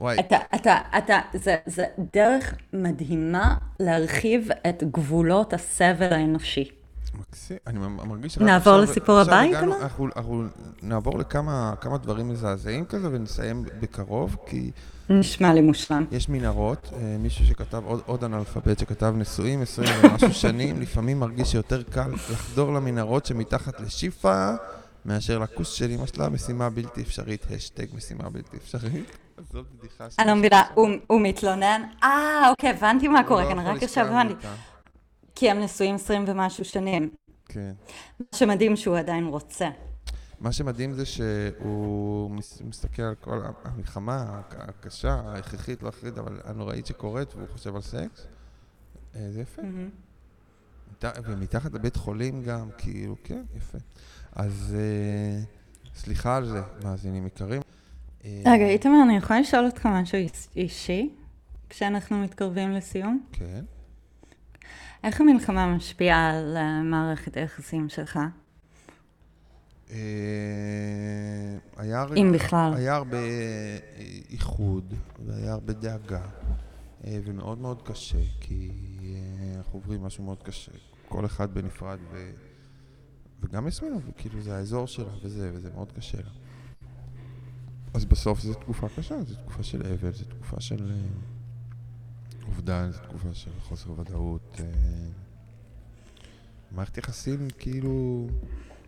וואי, אתה, אתה, אתה, זה, זה דרך מדהימה להרחיב את גבולות הסבל האנושי. מקסים. אני מרגיש... רק נעבור עכשיו- לסיפור עכשיו הבא, הגענו-? אנחנו אנחנו נעבור לכמה כמה דברים מזעזעים כזה ונסיים בקרוב, כי נשמע לי מושלם. יש מנהרות, אה, מישהו שכתב, עוד, עוד אנאלפבית שכתב נשואים 20 ומשהו שנים, לפעמים מרגיש שיותר קל לחדור למנהרות שמתחת לשיפה, מאשר לכוס של אמא שלה, משימה בלתי אפשרית, השטג משימה בלתי אפשרית. זאת בדיחה אני לא מבינה, הוא, מתלונן? אה, אוקיי, הבנתי מה קורה לא כאן, רק עכשיו הבנתי. כי הם נשואים 20 ומשהו שנים. כן. מה שמדהים שהוא עדיין רוצה. מה שמדהים זה שהוא מס- מסתכל על כל המלחמה הק- הקשה, ההכרחית, לא הכרחית, אבל הנוראית שקורית, והוא חושב על סקס. אה, זה יפה. מת- ומתחת לבית חולים גם, כאילו, כן, יפה. אז אה, סליחה על זה, מאזינים יקרים. רגע, איתמר, אני יכולה לשאול אותך משהו איש- אישי? כשאנחנו מתקרבים לסיום? כן. איך המלחמה משפיעה על אה, מערכת היחסים שלך? אה, היה... אם בכלל. היה הרבה איחוד, והיה הרבה דאגה, ומאוד מאוד קשה, כי אנחנו עוברים משהו מאוד קשה. כל אחד בנפרד, ו... וגם יסמינה, כאילו זה האזור שלה וזה, וזה מאוד קשה לה. אז בסוף זו תקופה קשה, זו תקופה של אבל, זו תקופה של אובדן, זו תקופה של חוסר ודאות. מערכת יחסים כאילו,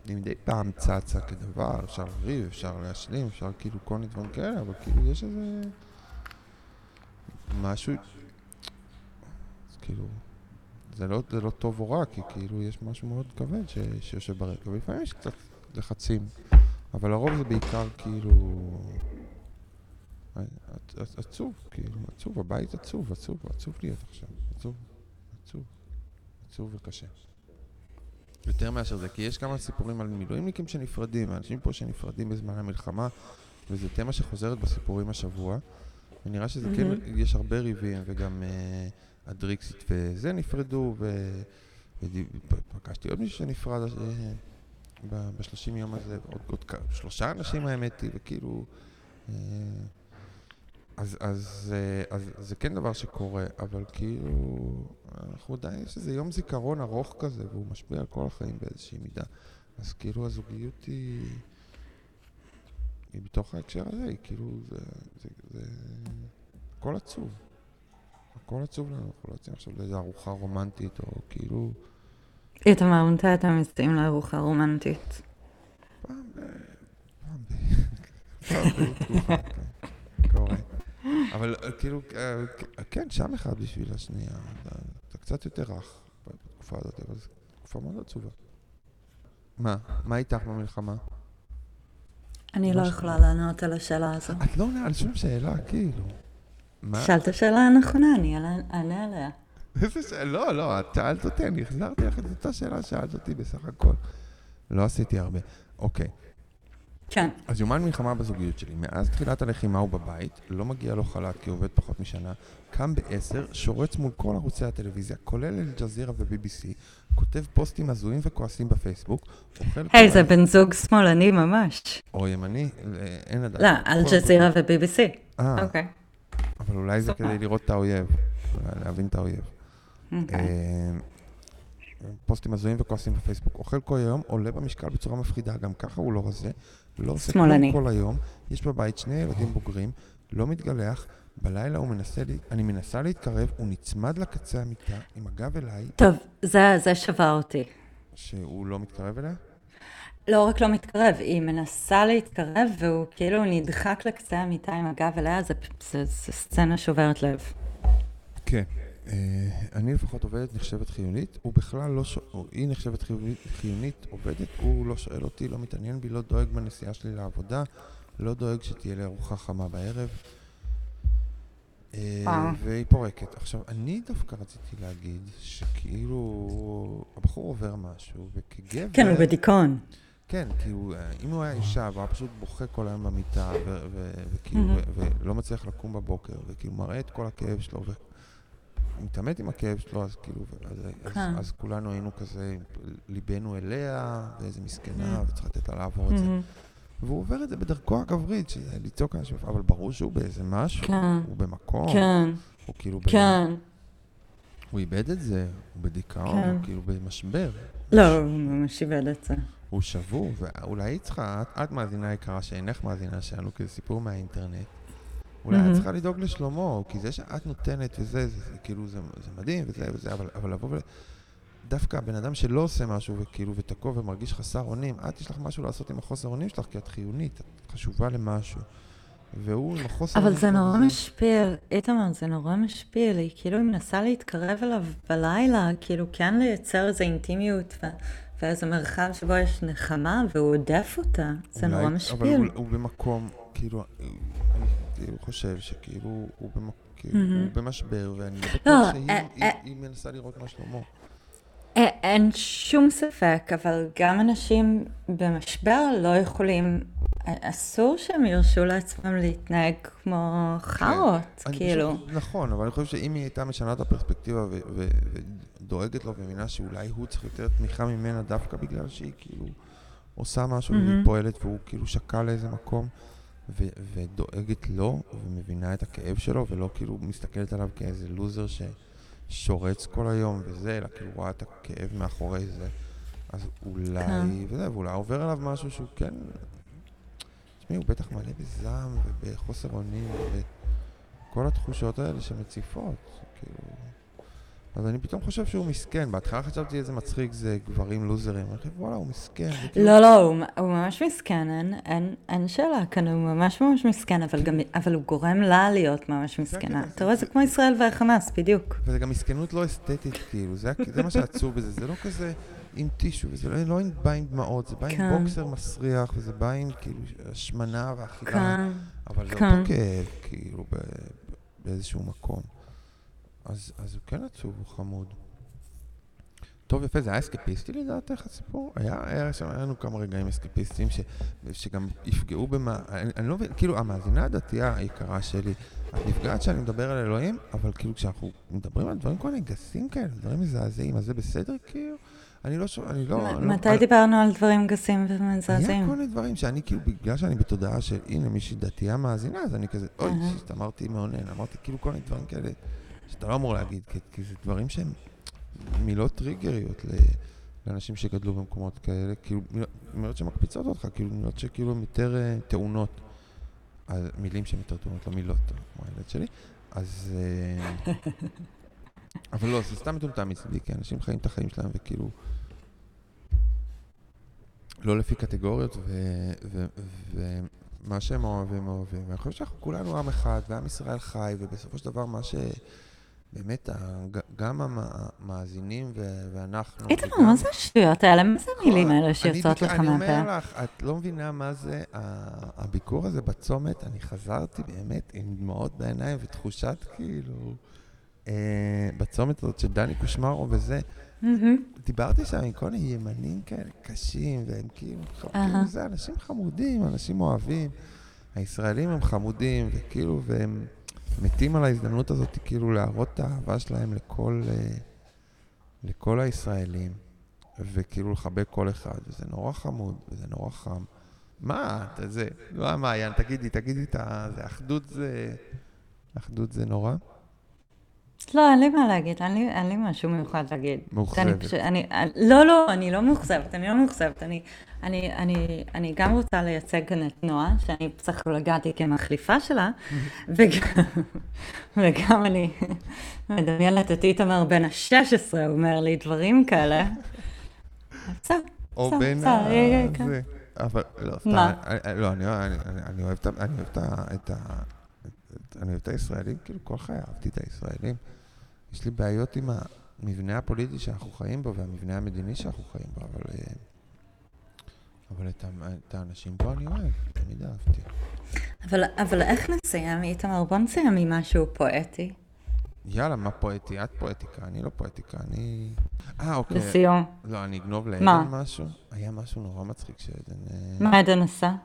היא מדי פעם צצה כדבר, אפשר לריב, אפשר להשלים, אפשר כאילו כל מיני דברים כאלה, אבל כאילו יש איזה משהו, אז כאילו, זה לא, זה לא טוב או רע, כי כאילו יש משהו מאוד כבד ש, שיושב ברקע, ולפעמים יש קצת לחצים, אבל לרוב זה בעיקר כאילו עצוב, כאילו, עצוב, הבית עצוב, עצוב, עצוב להיות עכשיו, עצוב, עצוב, עצוב וקשה. יותר מאשר זה, כי יש כמה סיפורים על מילואימניקים שנפרדים, אנשים פה שנפרדים בזמן המלחמה, וזו תמה שחוזרת בסיפורים השבוע, ונראה שזה mm-hmm. כן, יש הרבה ריבים, וגם uh, הדריקסיט וזה נפרדו, ופגשתי עוד מישהו שנפרד uh, בשלושים יום הזה, עוד, עוד שלושה אנשים האמת היא, וכאילו... Uh, אז, אז, אז, אז זה כן דבר שקורה, אבל כאילו, אנחנו עדיין, יש איזה יום זיכרון ארוך כזה, והוא משפיע על כל החיים באיזושהי מידה. אז כאילו הזוגיות היא, היא בתוך ההקשר הזה, היא כאילו, זה, זה, זה, הכל עצוב. הכל עצוב לנו, אנחנו לא יוצאים עכשיו לאיזו ארוחה רומנטית, או כאילו... איתמר, מתי אתה מסתיים לארוחה רומנטית? פעם ב... פעם ב... פעם בתקופה, כן. קורה. אבל אה, כאילו, אה, כן, שם אחד בשביל השנייה. אתה קצת יותר רך בתקופה הזאת, אבל זו תקופה מאוד עצובה. מה? מה איתך במלחמה? אני לא יכולה לענות על השאלה הזו. את לא עונה על שום שאלה, כאילו. שאלת שאלה נכונה, אני אענה עליה. איזה שאלה? לא, לא, את שאלת אותי, אני החזרתי לך את אותה שאלה ששאלת אותי בסך הכל. לא עשיתי הרבה. אוקיי. כן. אז יומן מלחמה בזוגיות שלי. מאז תחילת הלחימה הוא בבית, לא מגיע לו חל"ת כי עובד פחות משנה, קם בעשר, שורץ מול כל ערוצי הטלוויזיה, כולל אל-ג'זירה ו-BBC, כותב פוסטים הזויים וכועסים בפייסבוק, אוכל... היי, זה בן זוג שמאלני ממש. או ימני, אין לדעת. לא, אל-ג'זירה ו-BBC. אה, אוקיי. אבל אולי זה כדי לראות את האויב, להבין את האויב. פוסטים הזויים וכועסים בפייסבוק, אוכל כל היום, עולה במשקל בצורה מפחידה, גם ככה הוא לא רזה, לא עושה כלום כל היום, יש בבית שני ילדים בוגרים, לא מתגלח, בלילה הוא מנסה, לי, אני מנסה להתקרב, הוא נצמד לקצה המיטה עם הגב אליי. טוב, זה, זה שווה אותי. שהוא לא מתקרב אליה? לא רק לא מתקרב, היא מנסה להתקרב והוא כאילו נדחק לקצה המיטה עם הגב אליה, זה סצנה שוברת לב. כן. Uh, אני לפחות עובדת נחשבת חיונית, הוא בכלל לא שואל, היא נחשבת חיונית, חיונית, עובדת, הוא לא שואל אותי, לא מתעניין בי, לא דואג בנסיעה שלי לעבודה, לא דואג שתהיה לי ארוחה חמה בערב. Uh, והיא פורקת. עכשיו, אני דווקא רציתי להגיד שכאילו הבחור עובר משהו, וכגבר... כן, הוא בדיכאון. כן, הוא, אם הוא היה אישה והוא היה פשוט בוכה כל היום במיטה, וכאילו, ולא מצליח לקום בבוקר, וכאילו מראה את כל הכאב שלו, מתעמת עם הכאב שלו, אז כאילו, אז, אז, כן. אז כולנו היינו כזה, ליבנו אליה, ואיזה מסכנה, mm. וצריך לתת לה לעבור את זה. Mm-hmm. והוא עובר את זה בדרכו הגברית, שזה לצעוק אנשים, אבל ברור שהוא באיזה משהו, כן. הוא במקום, כן. הוא כאילו... כן. ב... הוא איבד את זה, הוא בדיכאון, כן. הוא כאילו במשבר. לא, הוא ממש איבד את זה. הוא שבור, ואולי היא צריכה, את, את מאזינה יקרה שאינך מאזינה שלנו, כי זה סיפור מהאינטרנט. אולי את צריכה לדאוג לשלומו, כי זה שאת נותנת וזה, זה, זה כאילו, זה, זה מדהים וזה וזה, אבל, אבל לבוא ו... דווקא הבן אדם שלא עושה משהו וכאילו ותקוע ומרגיש חסר אונים, את יש לך משהו לעשות עם החוסר אונים שלך, כי את חיונית, את חשובה למשהו. והוא עם החוסר אבל זה נורא משפיע, איתמר, זה נורא משפיע לי, כאילו היא מנסה להתקרב אליו בלילה, כאילו כן לייצר איזו אינטימיות ו... ואיזה מרחב שבו יש נחמה, והוא עודף אותה, זה אולי, נורא משפיע. אבל הוא, הוא במקום, כאילו, כאילו חושב שכאילו הוא, במק... כאילו, mm-hmm. הוא במשבר, ואני לא בטוח לא, שהיא אה, אה, היא מנסה לראות מה שלמה. אה, אין שום ספק, אבל גם אנשים במשבר לא יכולים, אסור שהם ירשו לעצמם להתנהג כמו חארות, כן. כאילו. חושב, נכון, אבל אני חושב שאם היא הייתה משנה את הפרספקטיבה ודואגת לו ומבינה שאולי הוא צריך יותר תמיכה ממנה דווקא בגלל שהיא כאילו עושה משהו, mm-hmm. והיא פועלת, והוא כאילו שקע לאיזה מקום, ו- ודואגת לו, ומבינה את הכאב שלו, ולא כאילו מסתכלת עליו כאיזה לוזר ששורץ כל היום וזה, אלא כאילו רואה את הכאב מאחורי זה. אז אולי, כן. וזה, ואולי עובר עליו משהו שהוא כן... תשמעי, הוא בטח מלא בזעם ובחוסר אונים וכל התחושות האלה שמציפות, כאילו... אז אני פתאום חושב שהוא מסכן. בהתחלה חשבתי איזה מצחיק זה גברים לוזרים. אני חושב, וואלה, הוא מסכן. לא, לא, הוא, הוא ממש מסכן, אין, אין, אין שאלה כאן, הוא ממש ממש מסכן, אבל, גם, אבל הוא גורם לה להיות ממש מסכנה. אתה רואה, זה כמו ישראל והחמאס, בדיוק. וזה גם מסכנות לא אסתטית, כאילו, זה, זה מה שעצוב בזה, זה לא כזה עם טישו, וזה לא, לא בא עם דמעות, זה בא עם כן. בוקסר מסריח, וזה בא עם כאילו השמנה ואכילה. כן. אבל זה אותו כן. כאב, כאילו, באיזשהו מקום. אז, אז הוא כן עצוב, הוא חמוד. טוב, יפה, זה היה אסקפיסטי לדעתך הסיפור? היה, היה שם, היה לנו כמה רגעים אסקפיסטיים ש, שגם יפגעו במה, אני, אני לא מבין, כאילו, המאזינה הדתייה היקרה שלי, את נפגעת שאני מדבר על אלוהים, אבל כאילו, כשאנחנו מדברים על דברים כל מיני גסים כאלה, דברים מזעזעים, אז זה בסדר, כאילו? אני לא שומע, אני לא... מתי לא, דיברנו על דברים גסים ומזעזעים? היה כל מיני דברים שאני כאילו, בגלל שאני בתודעה של, הנה, מישהי דתייה מאזינה, אז אני כזה, אוי, אמרתי מאונן, אמרתי כאילו כל מיני דברים כאלה. שאתה לא אמור להגיד, כי, כי זה דברים שהם מילות טריגריות לאנשים שגדלו במקומות כאלה, כאילו מילות שמקפיצות אותך, כאילו מילות שכאילו הן יותר uh, טעונות, מילים שהן יותר טעונות, לא מילות, כמו הילד שלי, אז... Uh, אבל לא, זה סתם מטומטם מצדי, כי אנשים חיים את החיים שלהם וכאילו... לא לפי קטגוריות, ומה שהם אוהבים, אוהבים. ואני חושב שאנחנו כולנו עם אחד, ועם ישראל חי, ובסופו של דבר מה ש... באמת, גם המאזינים ואנחנו... איתמר, מה זה השטויות האלה? מה זה המילים האלה שיוצאות לך מהפה? אני אומר לך, את לא מבינה מה זה הביקור הזה בצומת. אני חזרתי באמת עם דמעות בעיניים ותחושת כאילו... אה, בצומת הזאת של דני קושמרו וזה. דיברתי שם עם כל מיני ימנים כאלה קשים, והם כאילו, זה אנשים חמודים, אנשים אוהבים. הישראלים הם חמודים, וכאילו, והם... מתים על ההזדמנות הזאת כאילו להראות את האהבה שלהם לכל, אה, לכל הישראלים, וכאילו לחבק כל אחד, וזה נורא חמוד, וזה נורא חם. מה, אתה זה, לא מעיין, תגידי, תגידי את ה... זה אחדות זה... אחדות זה נורא? לא, אין לי מה להגיד, אין לי, אין לי משהו מיוחד להגיד. מאוכזבת. פשוט, אני, לא, לא, אני לא מאוכזבת, אני לא מאוכזבת. אני, אני, אני, אני גם רוצה לייצג כאן את נועה, שאני הגעתי כמחליפה שלה, וגם, וגם אני מדמיינת את איתמר בן ה-16 אומר לי דברים כאלה. בסדר, או בין ה... זה. אבל לא, סתם, לא, אני אוהב את ה... אני אוהב את הישראלים, כאילו כל חיי אהבתי את הישראלים. יש לי בעיות עם המבנה הפוליטי שאנחנו חיים בו והמבנה המדיני שאנחנו חיים בו, אבל... אבל את, את האנשים פה אני אוהב, תמיד אהבתי. אבל, אבל איך נסיים, איתמר? בוא נסיים עם משהו פואטי. יאללה, מה פואטי? את פואטיקה, אני לא פואטיקה, אני... אה, אוקיי. לסיום. לא, אני אגנוב לעדן משהו. היה משהו נורא מצחיק שעדן... אה, מה עדן עשה?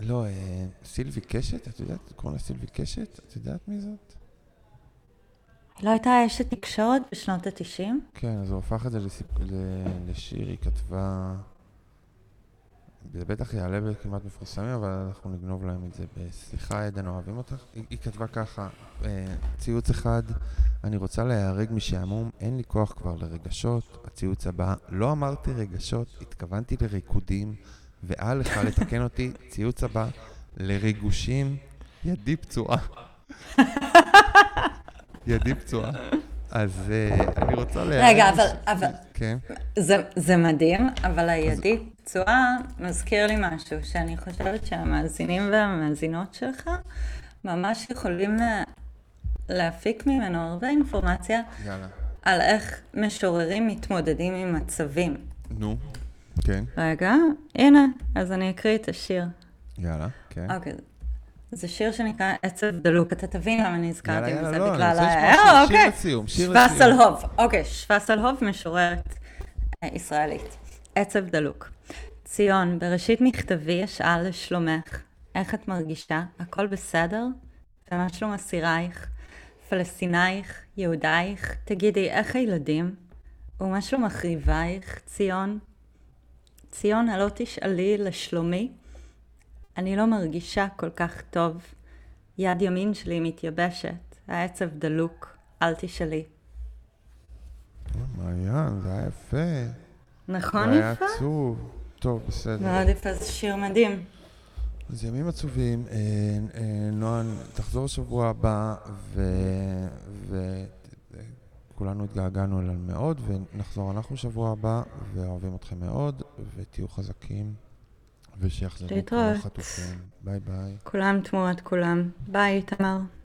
לא, אה, סילבי קשת, את יודעת? קוראים לה סילבי קשת? את יודעת מי זאת? לא הייתה אשת תקשורת בשנות ה-90? כן, אז הוא הפך את זה לסיפ... לשיר, היא כתבה... זה בטח יעלה בכמעט מפורסמים, אבל אנחנו נגנוב להם את זה בסליחה, עדן, אוהבים אותך. היא, היא כתבה ככה, אה, ציוץ אחד, אני רוצה להיהרג משעמום, אין לי כוח כבר לרגשות. הציוץ הבא, לא אמרתי רגשות, התכוונתי לריקודים. ואל לך לתקן אותי, ציוץ הבא, לריגושים, ידי פצועה. ידי פצועה. אז uh, אני רוצה להגיד... רגע, אבל, אבל... כן. זה, זה מדהים, אבל הידי אז... פצועה מזכיר לי משהו, שאני חושבת שהמאזינים והמאזינות שלך ממש יכולים להפיק ממנו הרבה אינפורמציה יאללה. על איך משוררים מתמודדים עם מצבים. נו. כן. רגע, הנה, אז אני אקריא את השיר. יאללה, כן. אוקיי. זה שיר שנקרא עצב דלוק, אתה תבין למה אני הזכרתי את זה לא, בגלל ה... אה, אוקיי. שיר לסיום, שיר לסיום. אוקיי, שווסלהוב משוררת אה, ישראלית. עצב דלוק. ציון, בראשית מכתבי אשאל לשלומך, איך את מרגישה? הכל בסדר? ומה שלום אסירייך? פלסטינייך? יהודייך? תגידי, איך הילדים? ומה שלום מחריבייך, ציון? ציונה, לא תשאלי לשלומי. אני לא מרגישה כל כך טוב. יד ימין שלי מתייבשת, העצב דלוק, אל תשאלי. מעיין, זה היה יפה. נכון יפה? זה היה עצוב. טוב, בסדר. מאוד יפה, זה שיר מדהים. אז ימים עצובים, אה, אה, נוען, תחזור שבוע הבא, וכולנו התגעגענו אליו מאוד, ונחזור אנחנו שבוע הבא, ואוהבים אתכם מאוד, ותהיו חזקים, ושיחזרו כל החטופים. ביי ביי. כולם תמורת כולם. ביי, תמר.